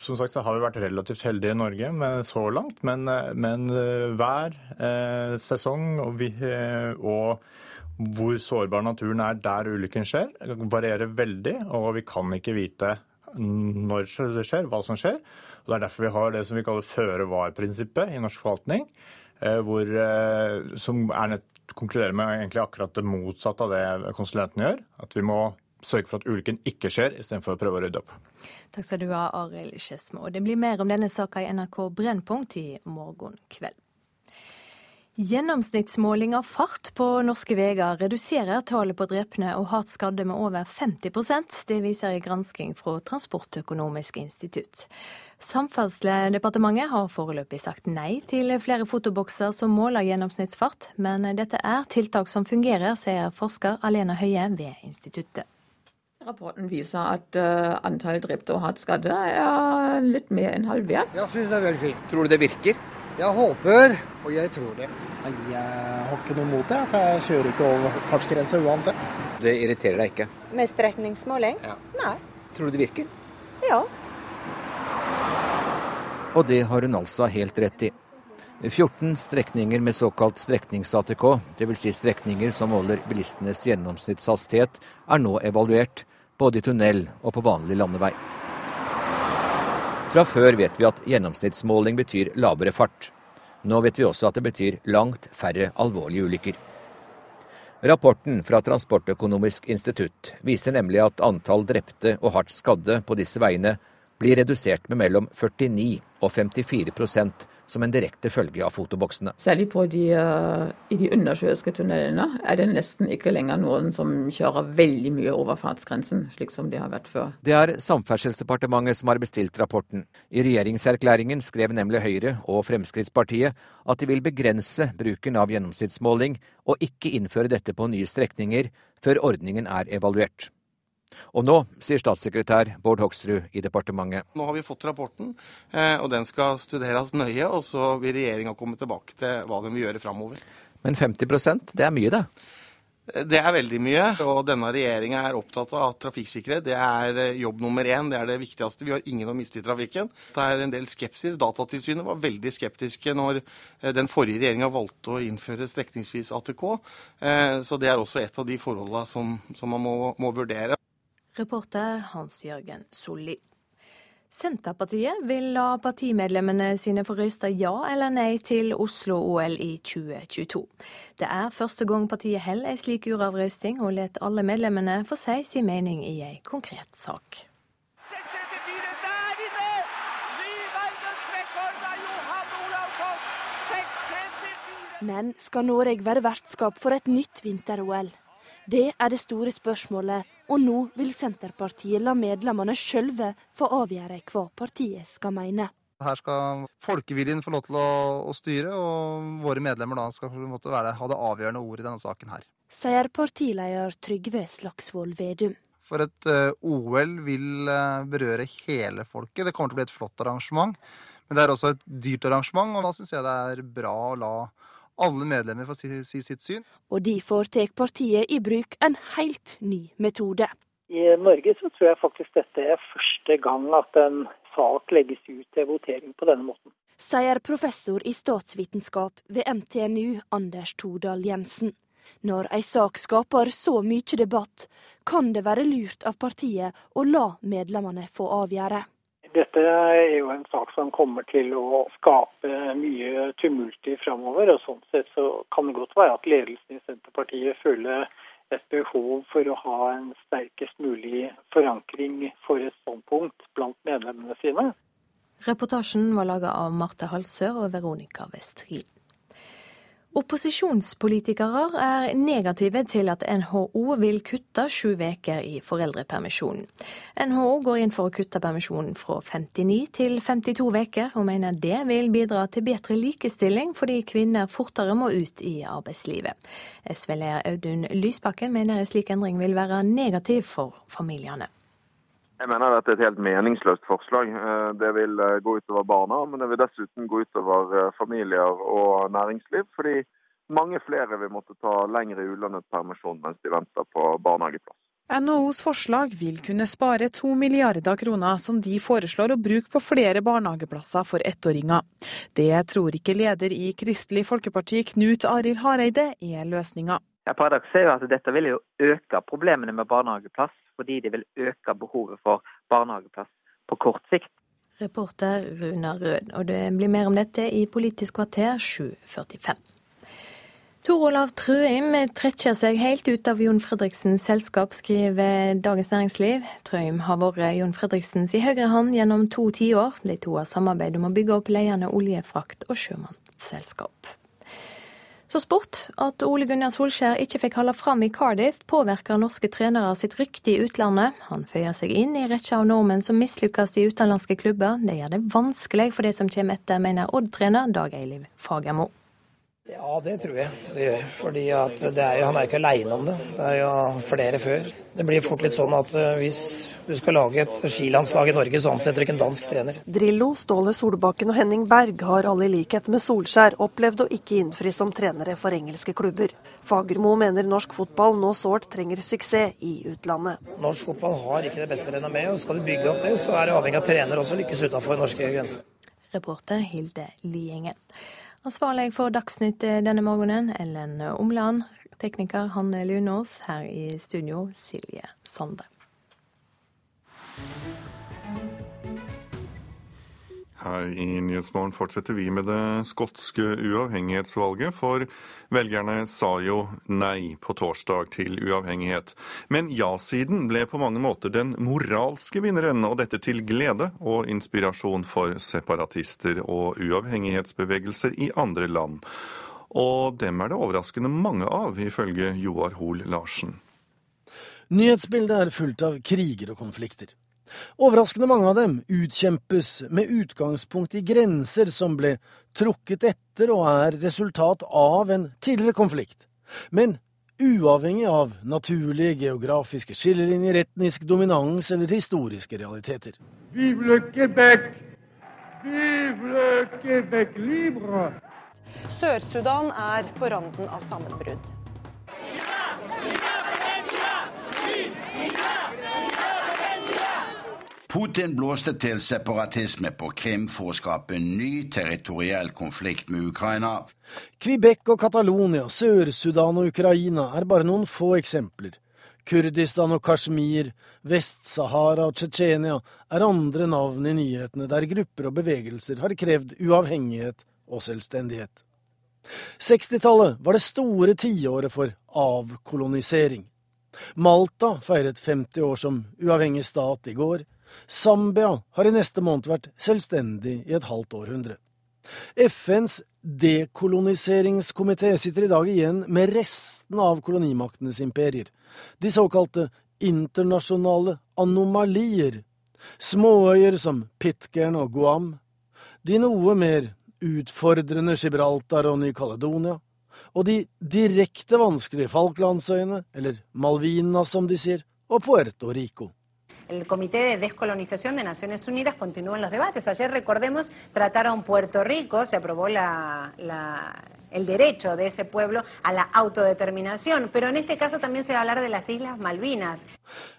som sagt så har vi vært relativt heldige i Norge med så langt. Men, men hver eh, sesong og, vi, og, hvor sårbar naturen er der ulykken skjer, varierer veldig. Og vi kan ikke vite når det skjer, hva som skjer. Og Det er derfor vi har det som vi kaller føre-var-prinsippet i norsk forvaltning. Hvor, som er nett, konkluderer med egentlig akkurat det motsatte av det konsulentene gjør. At vi må sørge for at ulykken ikke skjer, istedenfor å prøve å rydde opp. Takk skal du ha, Arild Skedsmo. Det blir mer om denne saka i NRK Brennpunkt i morgen kveld. Gjennomsnittsmåling av fart på norske veier reduserer tallet på drepne og hardt skadde med over 50% Det viser en gransking fra Transportøkonomisk institutt. Samferdselsdepartementet har foreløpig sagt nei til flere fotobokser som måler gjennomsnittsfart, men dette er tiltak som fungerer, sier forsker Alena Høie ved instituttet. Rapporten viser at uh, antall drepte og hardt skadde er litt mer enn halvert. Jeg synes det er veldig fint. Tror du det virker? Jeg håper, og jeg tror det. Jeg har ikke noe mot det, for jeg kjører ikke over fartsgrensa uansett. Det irriterer deg ikke? Med strekningsmåling? Ja. Nei. Tror du det virker? Ja. Og det har hun altså helt rett i. 14 strekninger med såkalt streknings-ATK, dvs. Si strekninger som måler bilistenes gjennomsnittshastighet, er nå evaluert, både i tunnel og på vanlig landevei. Fra før vet vi at gjennomsnittsmåling betyr lavere fart. Nå vet vi også at det betyr langt færre alvorlige ulykker. Rapporten fra Transportøkonomisk institutt viser nemlig at antall drepte og hardt skadde på disse veiene blir redusert med mellom 49 og 54 som en direkte følge av fotoboksene. Særlig på de, uh, i de undersjøiske tunnelene er det nesten ikke lenger noen som kjører veldig mye over fartsgrensen, slik som det har vært før. Det er Samferdselsdepartementet som har bestilt rapporten. I regjeringserklæringen skrev nemlig Høyre og Fremskrittspartiet at de vil begrense bruken av gjennomsnittsmåling, og ikke innføre dette på nye strekninger før ordningen er evaluert. Og nå, sier statssekretær Bård Hoksrud i departementet. Nå har vi fått rapporten, eh, og den skal studeres nøye. Og så vil regjeringa komme tilbake til hva den vil gjøre framover. Men 50% det er mye, det? Det er veldig mye, og denne regjeringa er opptatt av trafikksikkerhet det er eh, jobb nummer én. Det er det viktigste. Vi har ingen å miste i trafikken. Det er en del skepsis. Datatilsynet var veldig skeptiske når eh, den forrige regjeringa valgte å innføre strekningsvis ATK. Så det er også et av de forholdene som, som man må, må vurdere. Reporter Hans-Jørgen Solli. Senterpartiet vil la partimedlemmene sine få røyste ja eller nei til Oslo-OL i 2022. Det er første gang partiet holder ei slik uravrøysting, og lar alle medlemmene få si sin mening i ei konkret sak. Men skal Norge være vertskap for et nytt vinter-OL? Det er det store spørsmålet, og nå vil Senterpartiet la medlemmene sjølve få avgjøre hva partiet skal mene. Her skal folkeviljen få lov til å, å styre, og våre medlemmer da skal være, ha det avgjørende ordet i denne saken her. Sier partileder Trygve Slagsvold Vedum. For et uh, OL vil uh, berøre hele folket. Det kommer til å bli et flott arrangement. Men det er også et dyrt arrangement, og da syns jeg det er bra å la alle medlemmer får si, si sitt syn. Og derfor tar partiet i bruk en helt ny metode. I Norge så tror jeg faktisk dette er første gang at en sak legges ut til votering på denne måten. Sier professor i statsvitenskap ved MTNU Anders Todal Jensen. Når ei sak skaper så mye debatt, kan det være lurt av partiet å la medlemmene få avgjøre. Dette er jo en sak som kommer til å skape mye tumult i framover. Og sånn sett så kan det godt være at ledelsen i Senterpartiet føler et behov for å ha en sterkest mulig forankring for et standpunkt blant medlemmene sine. Reportasjen var laga av Marte Halsør og Veronica Westrin. Opposisjonspolitikere er negative til at NHO vil kutte sju uker i foreldrepermisjonen. NHO går inn for å kutte permisjonen fra 59 til 52 uker, og mener det vil bidra til bedre likestilling fordi kvinner fortere må ut i arbeidslivet. SV-leder Audun Lysbakken mener en slik endring vil være negativ for familiene. Jeg mener dette er et helt meningsløst forslag. Eh, det vil eh, gå utover barna, men det vil dessuten gå utover eh, familier og næringsliv. Fordi mange flere vil måtte ta lengre ulønnet permisjon mens de venter på barnehageplass. NHOs forslag vil kunne spare to milliarder kroner, som de foreslår å bruke på flere barnehageplasser for ettåringer. Det tror ikke leder i Kristelig Folkeparti, Knut Arild Hareide, er løsninga. Ja, Paradokset er jo at dette vil jo øke problemene med barnehageplass fordi det vil øke behovet for barnehageplass på kort sikt. Reporter Runa Rød, og det blir mer om dette i Politisk kvarter 7.45. Tor Olav Trøim trekker seg helt ut av Jon Fredriksens selskap, skriver Dagens Næringsliv. Trøim har vært Jon Fredriksens i høyre hånd gjennom to tiår. De to har samarbeidet om å bygge opp ledende oljefrakt- og sjømannsselskap. Så sport. At Ole Gunnar Solskjær ikke fikk holde fram i Cardiff, påvirker norske trenere sitt rykte i utlandet. Han føyer seg inn i rekka av nordmenn som mislykkes i utenlandske klubber. Det gjør det vanskelig for det som kommer etter, mener Odd-trener Dag Eiliv Fagermo. Ja, det tror jeg det gjør. Fordi er jo, Han er ikke aleine om det. Det er jo flere før. Det blir fort litt sånn at eh, hvis du skal lage et skilandslag i Norge, så ansetter du ikke en dansk trener. Drillo, Ståle Solbakken og Henning Berg har alle i likhet med Solskjær opplevd å ikke innfri som trenere for engelske klubber. Fagermo mener norsk fotball nå sårt trenger suksess i utlandet. Norsk fotball har ikke det beste renommeet, og skal du bygge opp det, så er det avhengig av trener også lykkes utenfor norske grenser. Reporter Hilde Lienge. Ansvarlig for Dagsnytt denne morgenen, Ellen Omland. Tekniker Hanne Lunås. Her i studio, Silje Sande. Her i Nyhetsmorgen fortsetter vi med det skotske uavhengighetsvalget, for velgerne sa jo nei på torsdag til uavhengighet. Men ja-siden ble på mange måter den moralske vinneren, og dette til glede og inspirasjon for separatister og uavhengighetsbevegelser i andre land. Og dem er det overraskende mange av, ifølge Joar Hoel Larsen. Nyhetsbildet er fullt av kriger og konflikter. Overraskende mange av dem utkjempes med utgangspunkt i grenser som ble trukket etter og er resultat av en tidligere konflikt. Men uavhengig av naturlige geografiske skillelinjer, etnisk dominans eller historiske realiteter. Vive Quebec! Vive Quebec libre! Sør-Sudan er på randen av sammenbrudd. Putin blåste til separatisme på Krim for å skape en ny territoriell konflikt med Ukraina. Quebec og Catalonia, Sør-Sudan og Ukraina er bare noen få eksempler. Kurdistan og Kashmir, Vest-Sahara og Tsjetsjenia er andre navn i nyhetene der grupper og bevegelser har krevd uavhengighet og selvstendighet. 60-tallet var det store tiåret for avkolonisering. Malta feiret 50 år som uavhengig stat i går. Zambia har i neste måned vært selvstendig i et halvt århundre. FNs dekoloniseringskomité sitter i dag igjen med restene av kolonimaktenes imperier, de såkalte internasjonale anomalier, småøyer som Pitcairn og Guam, de noe mer utfordrende Gibraltar og Ny-Caledonia, og de direkte vanskelige Falklandsøyene, eller Malvinas som de sier, og Puerto Rico. El Comité de Descolonización de Naciones Unidas continúan los debates. Ayer, recordemos, trataron Puerto Rico, se aprobó la, la, el derecho de ese pueblo a la autodeterminación, pero en este caso también se va a hablar de las Islas Malvinas.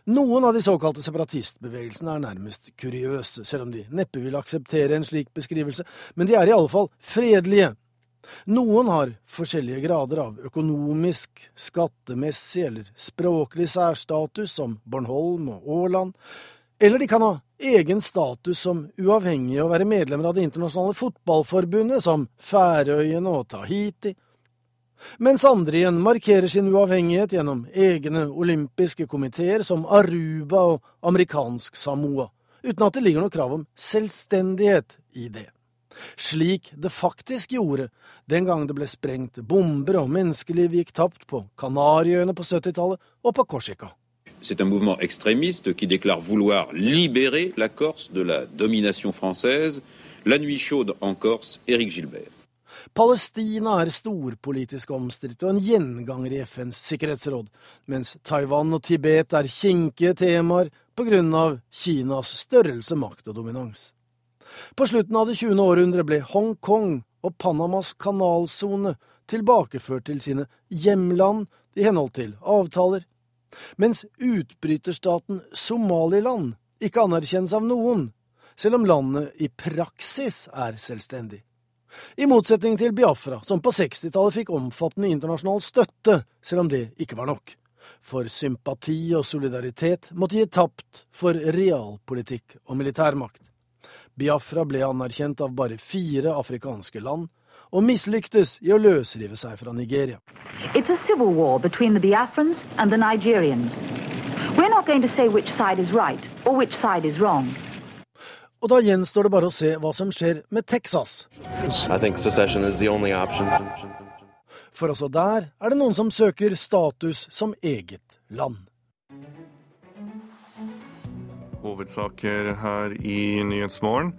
Noen av de såkalte separatistbevegelsene er nærmest kuriøse, selv om de neppe vil akseptere en slik beskrivelse, men de er i alle fall fredelige. Noen har forskjellige grader av økonomisk, skattemessig eller språklig særstatus, som Bornholm og Åland, eller de kan ha egen status som uavhengige og være medlemmer av Det internasjonale fotballforbundet, som Færøyene og Tahiti, mens andre igjen markerer sin uavhengighet gjennom egne olympiske komiteer som Aruba og amerikansk Samoa, uten at det ligger noe krav om selvstendighet i det slik det faktisk gjorde den gang det ble sprengt bomber og menneskeliv gikk tapt på Kanariøyene på 70-tallet og på Korsika. C'est un mouvement extrémiste qui déclare vouloir libérer la Corse de la domination française. La nuit chaude en Corse, Éric Gilbert. Palestina er storpolitisk omstridt og en gjenganger i FNs sikkerhetsråd, mens Taiwan og Tibet er kinkige temaer av Kinas størrelse, makt og dominans. På slutten av det 20. århundre ble Hongkong og Panamas kanalsone tilbakeført til sine hjemland i henhold til avtaler, mens utbryterstaten Somaliland ikke anerkjennes av noen, selv om landet i praksis er selvstendig. I motsetning til Biafra, som på 60-tallet fikk omfattende internasjonal støtte, selv om det ikke var nok. For sympati og solidaritet måtte gi tapt for realpolitikk og militærmakt. Biafra ble anerkjent av bare fire afrikanske land, og mislyktes i å løsrive seg fra Nigeria. It's a civil war between the Biafrans and the Nigerians. We're not going to say which side is right or which side is wrong. Og da gjenstår det bare å se hva som skjer med Texas. For også der er det noen som søker status som eget land. Hovedsaker her i Nyhetsmorgen.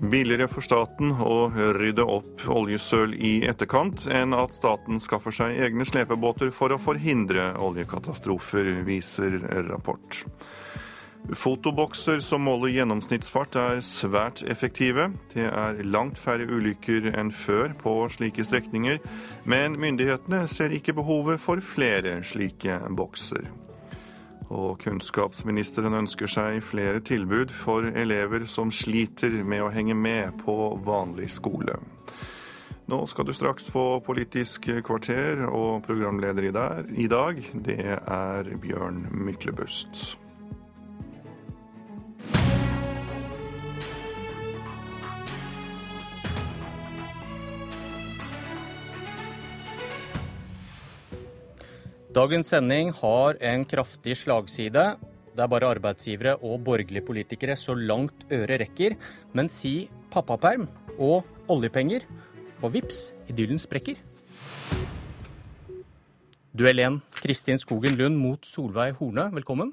Billigere for staten å rydde opp oljesøl i etterkant enn at staten skaffer seg egne slepebåter for å forhindre oljekatastrofer, viser rapport. Fotobokser som måler gjennomsnittsfart er svært effektive. Det er langt færre ulykker enn før på slike strekninger, men myndighetene ser ikke behovet for flere slike bokser. Og kunnskapsministeren ønsker seg flere tilbud for elever som sliter med å henge med på vanlig skole. Nå skal du straks få Politisk kvarter, og programleder i dag, det er Bjørn Myklebust. Dagens sending har en kraftig slagside. Det er bare arbeidsgivere og borgerlige politikere så langt øret rekker. Men si pappaperm og oljepenger, og vips, idyllen sprekker. Duell 1, Kristin Skogen Lund mot Solveig Horne, velkommen.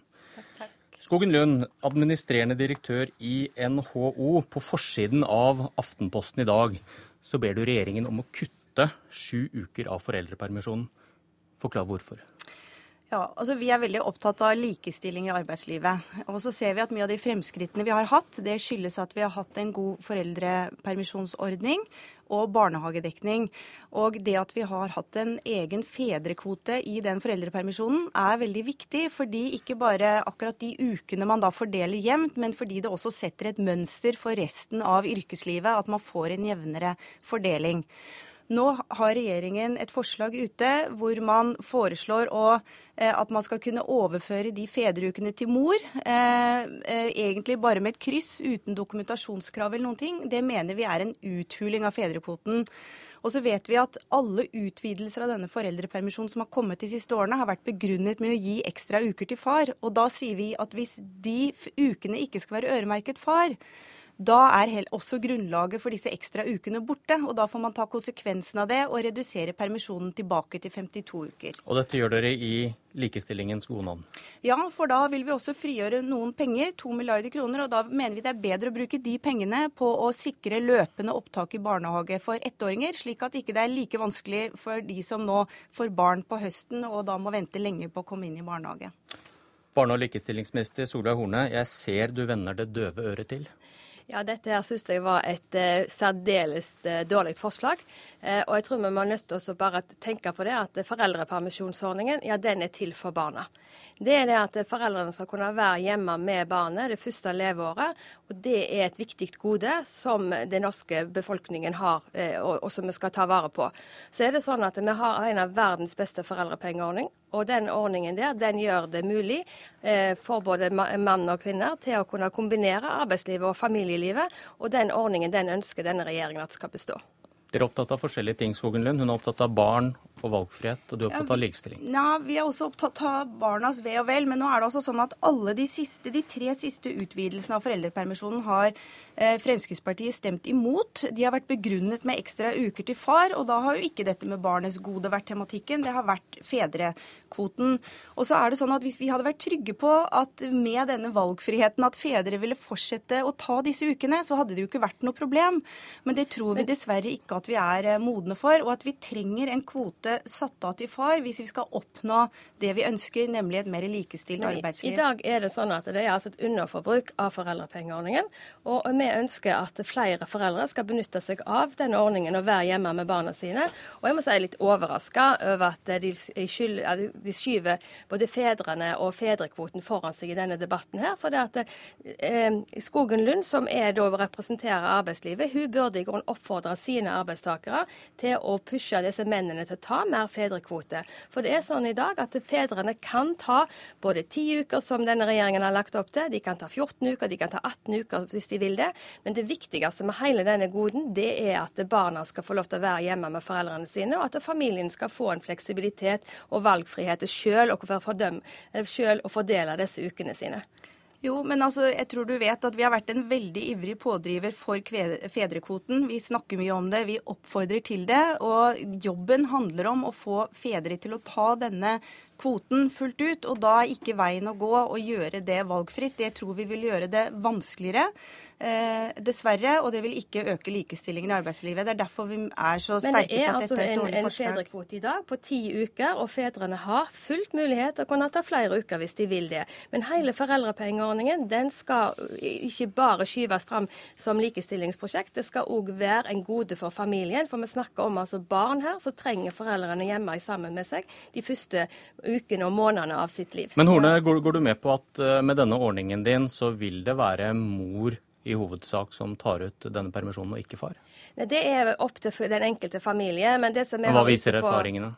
Skogen Lund, administrerende direktør i NHO. På forsiden av Aftenposten i dag så ber du regjeringen om å kutte sju uker av foreldrepermisjonen. Forklar hvorfor. Ja, altså Vi er veldig opptatt av likestilling i arbeidslivet. Og så ser vi at mye av de fremskrittene vi har hatt, det skyldes at vi har hatt en god foreldrepermisjonsordning og barnehagedekning. Og det at vi har hatt en egen fedrekvote i den foreldrepermisjonen er veldig viktig, fordi ikke bare akkurat de ukene man da fordeler jevnt, men fordi det også setter et mønster for resten av yrkeslivet, at man får en jevnere fordeling. Nå har regjeringen et forslag ute hvor man foreslår å, eh, at man skal kunne overføre de fedreukene til mor. Eh, eh, egentlig bare med et kryss, uten dokumentasjonskrav eller noen ting. Det mener vi er en uthuling av fedrekvoten. Og så vet vi at alle utvidelser av denne foreldrepermisjonen som har kommet de siste årene, har vært begrunnet med å gi ekstra uker til far. Og da sier vi at hvis de ukene ikke skal være øremerket far, da er også grunnlaget for disse ekstra ukene borte. og Da får man ta konsekvensen av det og redusere permisjonen tilbake til 52 uker. Og dette gjør dere i likestillingens gode navn? Ja, for da vil vi også frigjøre noen penger, to milliarder kroner. Og da mener vi det er bedre å bruke de pengene på å sikre løpende opptak i barnehage for ettåringer, slik at ikke det er like vanskelig for de som nå får barn på høsten og da må vente lenge på å komme inn i barnehage. Barne- og likestillingsminister Solveig Horne, jeg ser du vender det døve øret til. Ja, dette her synes jeg var et uh, særdeles uh, dårlig forslag. Uh, og jeg tror vi må nødt til å bare tenke på det at foreldrepermisjonsordningen ja, den er til for barna. Det er det at foreldrene skal kunne være hjemme med barnet det første leveåret. Og det er et viktig gode som den norske befolkningen har, og, og som vi skal ta vare på. Så er det sånn at vi har en av verdens beste foreldrepengeordning. Og den ordningen der, den gjør det mulig eh, for både mann og kvinner til å kunne kombinere arbeidslivet og familielivet. Og den ordningen den ønsker denne regjeringen at skal bestå. Dere er opptatt av forskjellige ting, Skogen Lund. Hun er opptatt av barn og valgfrihet, og du er opptatt av likestilling. Ja, Vi er også opptatt av barnas ve og vel, men nå er det også sånn at alle de, siste, de tre siste utvidelsene av foreldrepermisjonen har Fremskrittspartiet stemt imot. De har vært begrunnet med ekstra uker til far, og da har jo ikke dette med barnets gode vært tematikken, det har vært fedrekvoten. Og så er det sånn at Hvis vi hadde vært trygge på at med denne valgfriheten at fedre ville fortsette å ta disse ukene, så hadde det jo ikke vært noe problem. Men det tror vi dessverre ikke at vi er eh, modne for, og at vi trenger en kvote satt av til far hvis vi skal oppnå det vi ønsker, nemlig et mer likestilt arbeidsliv. I dag er det sånn at det er altså et underforbruk av foreldrepengeordningen. Og vi ønsker at flere foreldre skal benytte seg av denne ordningen og være hjemme med barna sine. Og jeg må si jeg er litt overraska over at de, skyver både fedrene og fedrekvoten foran seg i denne debatten her. For det at eh, Skogen Lund, som er da representerer arbeidslivet, hun burde i grunnen oppfordre sine arbeidstakere til å pushe disse mennene til å ta mer fedrekvote. For det er sånn i dag at fedrene kan ta både ti uker, som denne regjeringen har lagt opp til, de kan ta 14 uker, de kan ta 18 uker hvis de vil det. Men det viktigste med hele denne goden, det er at barna skal få lov til å være hjemme med foreldrene sine, og at familien skal få en fleksibilitet og valgfrihet til og, å, fordele disse ukene sine. Jo, men altså, jeg tror du vet at vi har vært en veldig ivrig pådriver for fedrekvoten. Vi snakker mye om det, vi oppfordrer til det. Og jobben handler om å få fedre til å ta denne kvoten fullt ut. Og da er ikke veien å gå å gjøre det valgfritt. Det tror vi vil gjøre det vanskeligere. Eh, dessverre, og det vil ikke øke likestillingen i arbeidslivet. Det er derfor vi er så sterke på at altså dette er et dårlig forslag. Men det er altså en fedrekvote i dag på ti uker, og fedrene har fullt mulighet til å kunne ta flere uker hvis de vil det. Men hele foreldrepengeordningen den skal ikke bare skyves fram som likestillingsprosjekt, det skal òg være en gode for familien. For vi snakker om altså barn her, så trenger foreldrene hjemme sammen med seg de første ukene og månedene av sitt liv. Men Horne, går, går du med på at eh, med denne ordningen din så vil det være mor i hovedsak som tar ut denne permisjonen, og ikke far? Det er opp til den enkelte familie. Men det som Hva viser erfaringene?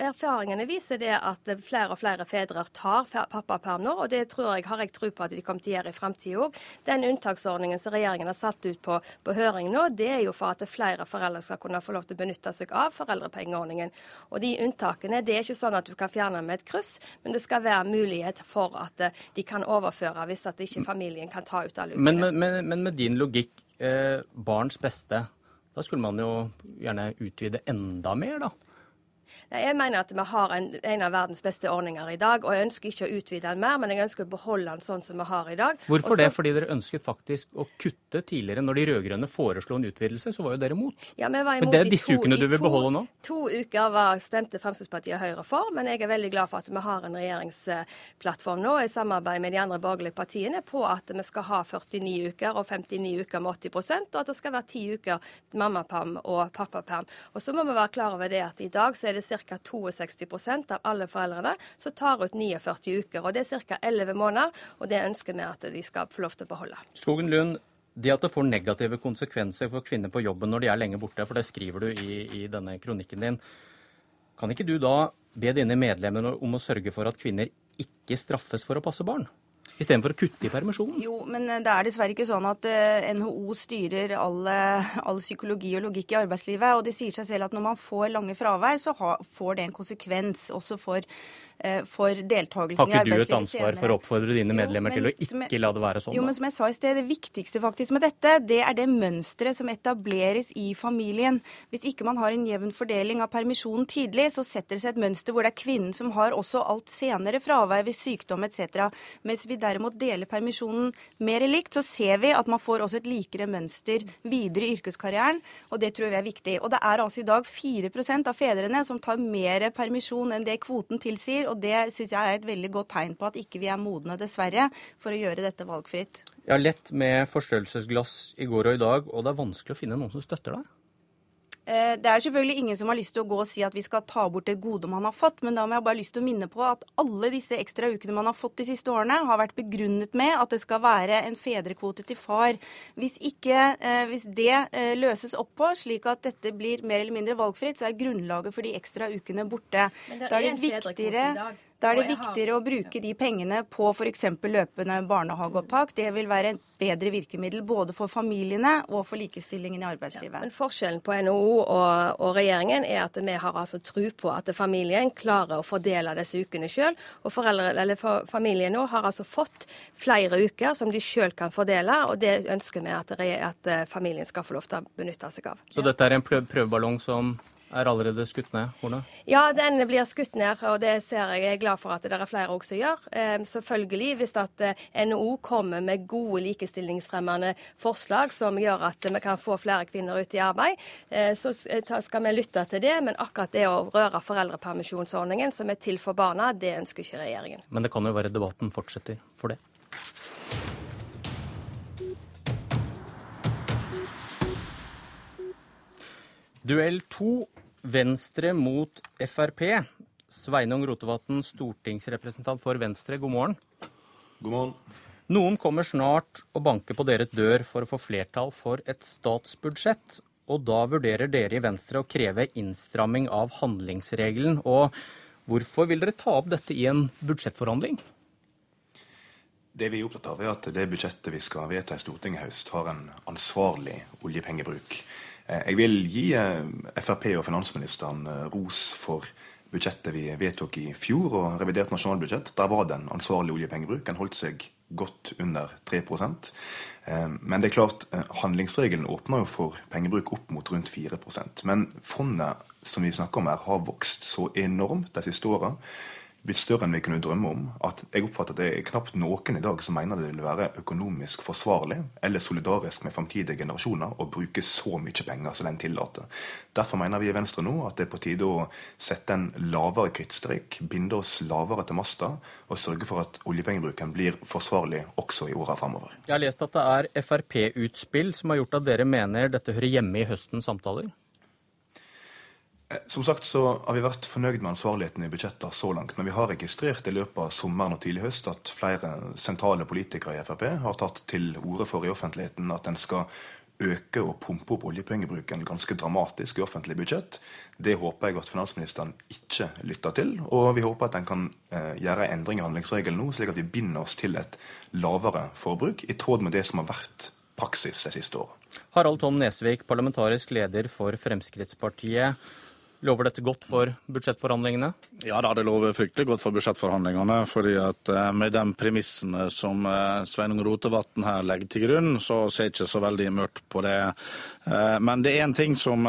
Erfaringene viser det at flere og flere fedre tar pappaperm nå, og det tror jeg, har jeg tro på at de kommer til å gjøre i framtida òg. Den unntaksordningen som regjeringen har satt ut på, på, høring nå, det er jo for at flere foreldre skal kunne få lov til å benytte seg av foreldrepengeordningen. Og de unntakene, det er ikke sånn at du kan fjerne med et kryss, men det skal være mulighet for at de kan overføre hvis at ikke familien kan ta ut alle ukene. Men, men, men med din logikk, eh, barns beste, da skulle man jo gjerne utvide enda mer, da? Jeg mener at vi har en, en, av verdens beste ordninger i dag, og jeg ønsker ikke å utvide den mer, men jeg ønsker å beholde den sånn som vi har i dag. Hvorfor Også, det? Fordi dere ønsket faktisk å kutte tidligere. Når de rød-grønne foreslo en utvidelse, så var jo dere imot. Ja, vi var imot men det er disse to, ukene du vil beholde nå? To uker var, stemte Fremskrittspartiet og Høyre for, men jeg er veldig glad for at vi har en regjeringsplattform nå i samarbeid med de andre borgerlige partiene på at vi skal ha 49 uker og 59 uker med 80 og at det skal være 10 uker mammaperm og pappaperm. Og så må vi være klar over det at i dag så er det ca. 62% av alle foreldrene som tar ut 49 uker. og Det er ca. 11 måneder, og det ønsker vi at de skal få lov til å beholde. Skogen Lund, det at det får negative konsekvenser for kvinner på jobben når de er lenge borte, for det skriver du i, i denne kronikken din, kan ikke du da be dine medlemmer om å sørge for at kvinner ikke straffes for å passe barn? Istedenfor å kutte i permisjonen? Jo, men eh, det er dessverre ikke sånn at eh, NHO styrer all, all, psykologi og logikk i arbeidslivet. Og det sier seg selv at når man får lange fravær, så får det en konsekvens også for Eh, for deltakelsen i arbeidslivet senere. Har ikke du et ansvar for å oppfordre dine medlemmer jo, men, til å ikke jeg, la det være sånn? Jo, men som jeg sa i sted, Det viktigste faktisk med dette, det er det mønsteret som etableres i familien. Hvis ikke man har en jevn fordeling av permisjonen tidlig, så setter det seg et mønster hvor det er kvinnen som har også alt senere fravær ved sykdom etc. Mens vi derimot deler permisjonen mer likt, så ser vi at man får også et likere mønster videre i yrkeskarrieren, og det tror vi er viktig. Og det er altså i dag 4% av fedrene som tar mer permisjon enn det kvoten tilsier. Og det syns jeg er et veldig godt tegn på at ikke vi er modne, dessverre, for å gjøre dette valgfritt. Jeg har lett med forstørrelsesglass i går og i dag, og det er vanskelig å finne noen som støtter deg? Eh, det er selvfølgelig ingen som har lyst til å gå og si at vi skal ta bort det gode man har fått, men da må jeg bare lyst til å minne på at alle disse ekstra ukene man har fått de siste årene, har vært begrunnet med at det skal være en fedrekvote til far. Hvis, ikke, eh, hvis det eh, løses opp på, slik at dette blir mer eller mindre valgfritt, så er grunnlaget for de ekstra ukene borte. Men det er, da er det viktigere. Da er det viktigere å bruke de pengene på f.eks. løpende barnehageopptak. Det vil være et bedre virkemiddel både for familiene og for likestillingen i arbeidslivet. Ja, men Forskjellen på NHO og, og, regjeringen er at vi har altså tro på at familien klarer å fordele disse ukene sjøl. Og foreldre, eller for, familien nå har altså fått flere uker som de sjøl kan fordele, og det ønsker vi at, at, familien skal få lov til å benytte seg av. Så dette er en prøveballong som er allerede skutt ned, Horne? Ja, den blir skutt ned, og det ser jeg. Jeg er glad for at det er flere også gjør. Eh, selvfølgelig, hvis at eh, NHO kommer med gode likestillingsfremmende forslag som gjør at vi kan få flere kvinner ut i arbeid, eh, så skal vi lytte til det. Men akkurat det å røre foreldrepermisjonsordningen, som er til for barna, det ønsker ikke regjeringen. Men det kan jo være debatten fortsetter for det. Duell to Venstre mot Frp. Sveinung Rotevatn, stortingsrepresentant for Venstre, god morgen. God morgen. Noen kommer snart og banker på deres dør for å få flertall for et statsbudsjett. Og da vurderer dere i Venstre å kreve innstramming av handlingsregelen. Og hvorfor vil dere ta opp dette i en budsjettforhandling? Det vi er opptatt av, er at det budsjettet vi skal vedta i Stortinget i høst, har en ansvarlig oljepengebruk. Eh, jeg vil gi eh, Frp og finansministeren eh, ros for budsjettet vi vedtok i fjor, og revidert nasjonalbudsjett. Der var det en ansvarlig oljepengebruk. Den holdt seg godt under 3 eh, Men det er klart, handlingsregelen åpner jo for pengebruk opp mot rundt 4% Men fondet som vi snakker om her, har vokst så enormt de siste åra blitt større enn vi kunne drømme om. At jeg oppfatter at det er knapt noen i dag som mener det vil være økonomisk forsvarlig eller solidarisk med framtidige generasjoner å bruke så mye penger som den tillater. Derfor mener vi i Venstre nå at det er på tide å sette en lavere krittstrek, binde oss lavere til masta og sørge for at oljepengebruken blir forsvarlig også i åra framover. Jeg har lest at det er Frp-utspill som har gjort at dere mener dette hører hjemme i høstens samtaler? Eh, som sagt så har vi vært fornøyd med ansvarligheten i budsjettene så langt, men vi har registrert i løpet av sommeren og tidlig høst at flere sentrale politikere i Frp har tatt til orde for i offentligheten at en skal øke og pumpe opp oljepengebruken ganske dramatisk i offentlig budsjett. Det håper jeg at finansministeren ikke lytter til. Og vi håper at en kan eh, gjøre en endring i handlingsregelen nå, slik at vi binder oss til et lavere forbruk, i tråd med det som har vært praksis de siste åra. Harald Tom Nesvik, parlamentarisk leder for Fremskrittspartiet. Lover dette godt for budsjettforhandlingene? Ja da, det lover fryktelig godt for budsjettforhandlingene. fordi at eh, Med de premissene som eh, Sveinung Rotevatn her legger til grunn, så ser jeg ikke så veldig mørkt på det. Eh, men det er én ting som,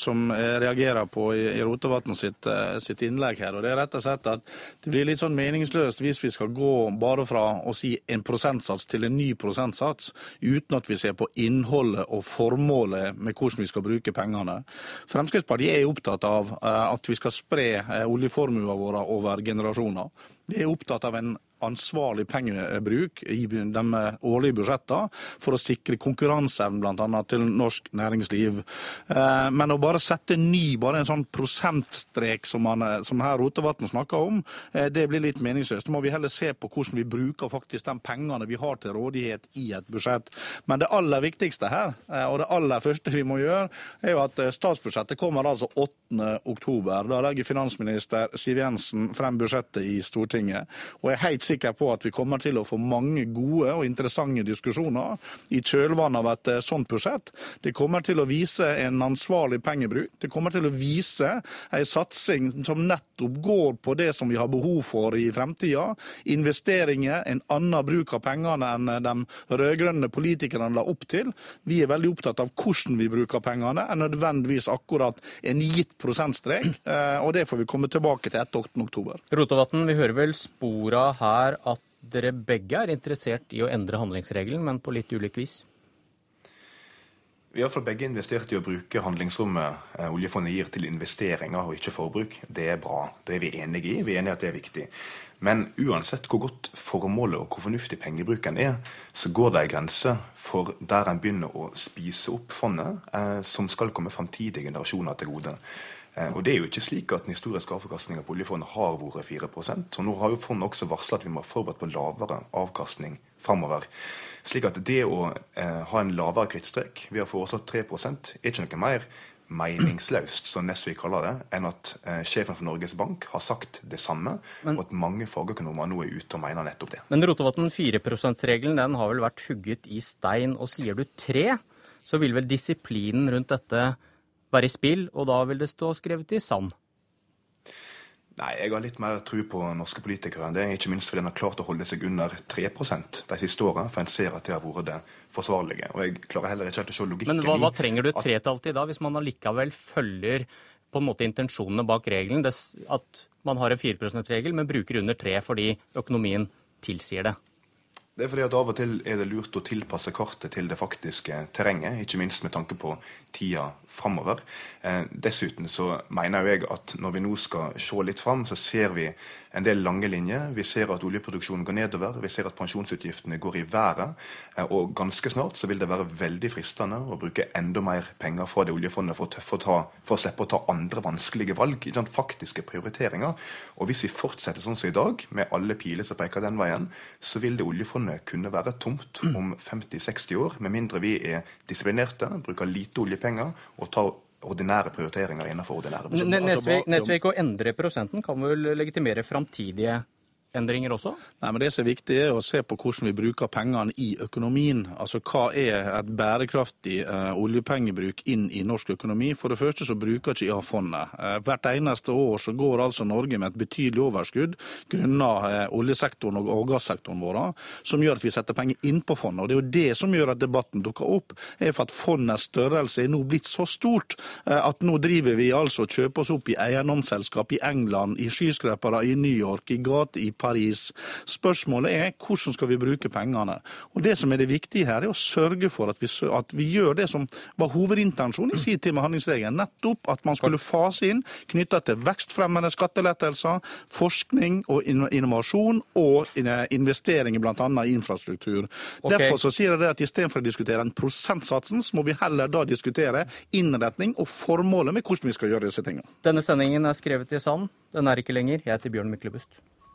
som, jeg reagerer på i, i Rotevatn sitt, sitt, innlegg her. og Det er rett og slett at det blir litt sånn meningsløst hvis vi skal gå bare fra å si en prosentsats til en ny prosentsats, uten at vi ser på innholdet og formålet med hvordan vi skal bruke pengene. Fremskrittspartiet er opptatt av av eh, at vi skal spre oljeformuen oljeformua vår over generasjoner. Vi er opptatt av en ansvarlig pengebruk i de årlige budsjettene for å sikre konkurranseevnen bl.a. til norsk næringsliv. Eh, men å bare sette ny, bare en sånn prosentstrek som, man, eh, som her Rotevatn snakker om, eh, det blir litt meningsløst. Da må vi heller se på hvordan vi bruker faktisk de pengene vi har til rådighet i et budsjett. Men det aller viktigste her, og det aller første vi må gjøre, er jo at statsbudsjettet kommer altså 8. oktober. Da legger finansminister Siv Jensen frem budsjettet i Stortinget. Og jeg er helt sikker på at vi kommer til å få mange gode og interessante diskusjoner i kjølvannet av et eh, sånt budsjett. Det kommer til å vise en ansvarlig pengebruk. Det kommer til å vise en satsing som nettopp går på det som vi har behov for i fremtida. Investeringer, en annen bruk av pengene enn de rød-grønne politikerne la opp til. Vi er veldig opptatt av hvordan vi bruker pengene, enn nødvendigvis akkurat en gitt prosentstrek. Eh, og det får vi komme tilbake til etter 8.10. Rotevatn, vi hører vel spora her er at dere begge er interessert i å endre handlingsregelen, men på litt ulik vis? Vi har for begge investert i å bruke handlingsrommet eh, oljefondet gir til investeringer og ikke forbruk. Det er bra. Det er vi enige i. Vi er enige i at det er viktig. Men uansett hvor godt formålet og hvor fornuftig pengebruken er, så går det en grense for der en begynner å spise opp fondet, eh, som skal komme framtidige generasjoner til gode. Eh, og det er jo ikke slik at den historiske avkastninga på oljefondet har vært 4% og Nå har jo fondet også varsla at vi må være forberedt på lavere avkastning framover. Slik at det å eh, ha en lavere krittstrek, vi har foreslått 3 er ikke noe mer meningsløst, som Nesvik kaller det, enn at eh, sjefen for Norges Bank har sagt det samme, men, og at mange fagøkonomer nå er ute og mener nettopp det. Men Rotevatn, 4 %-regelen den har vel vært hugget i stein, og sier du 3 så vil vel disiplinen rundt dette være i spill, og da vil det stå skrevet i sand? Nei, jeg har litt mer tro på norske politikere enn det. Ikke minst fordi en har klart å holde seg under 3% de siste åra, for en ser at det har vært det forsvarlige. Og jeg klarer heller ikke helt å se logikken Men hva, hva trenger du et tretall til da, hvis man allikevel følger på en måte intensjonene bak regelen? at man har en 4 %-regel, men bruker under 3 fordi økonomien tilsier det? Det er fordi at Av og til er det lurt å tilpasse kartet til det faktiske terrenget, ikke minst med tanke på tida framover. Eh, dessuten så mener jeg at når vi nå skal se litt fram, så ser vi en del lange linjer. Vi ser at oljeproduksjonen går nedover, vi ser at pensjonsutgiftene går i været. Eh, og ganske snart så vil det være veldig fristende å bruke enda mer penger fra det oljefondet for, å, ta, for å slippe å ta andre vanskelige valg, ikke sant, faktiske prioriteringer. Og hvis vi fortsetter sånn som i dag, med alle piler som peker den veien, så vil det oljefondet kunne være tomt om 50-60 år, med mindre vi er disiplinerte, bruker lite oljepenger og ta ordinære prioriteringer innenfor ordinære budsjetter. Nesvik, Nesvik, å endre prosenten kan vel legitimere framtidige endringer også? Nei, men Det som er viktig, er å se på hvordan vi bruker pengene i økonomien. Altså Hva er et bærekraftig eh, oljepengebruk inn i norsk økonomi? For det første så bruker ikke IA-fondet. Eh, hvert eneste år så går altså Norge med et betydelig overskudd grunnet eh, oljesektoren og, og gassektoren vår, som gjør at vi setter penger inn på fondet. Og Det er jo det som gjør at debatten dukker opp, er for at fondets størrelse er nå blitt så stort eh, at nå driver vi altså og kjøper oss opp i eiendomsselskap i England, i skyskrepere i New York, i gater i Paris. Spørsmålet er hvordan skal vi bruke pengene. Og Det som er det viktige her, er å sørge for at vi, at vi gjør det som var hovedintensjonen i sin tid med handlingsregelen. Nettopp at man skulle fase inn knytta til vekstfremmende skattelettelser, forskning og innovasjon og investeringer bl.a. i infrastruktur. Okay. Derfor så sier jeg det at Istedenfor å diskutere en prosentsatsen, så må vi heller da diskutere innretning og formålet med hvordan vi skal gjøre disse tingene. Denne sendingen er skrevet i sand. Den er ikke lenger. Jeg heter Bjørn Myklebust.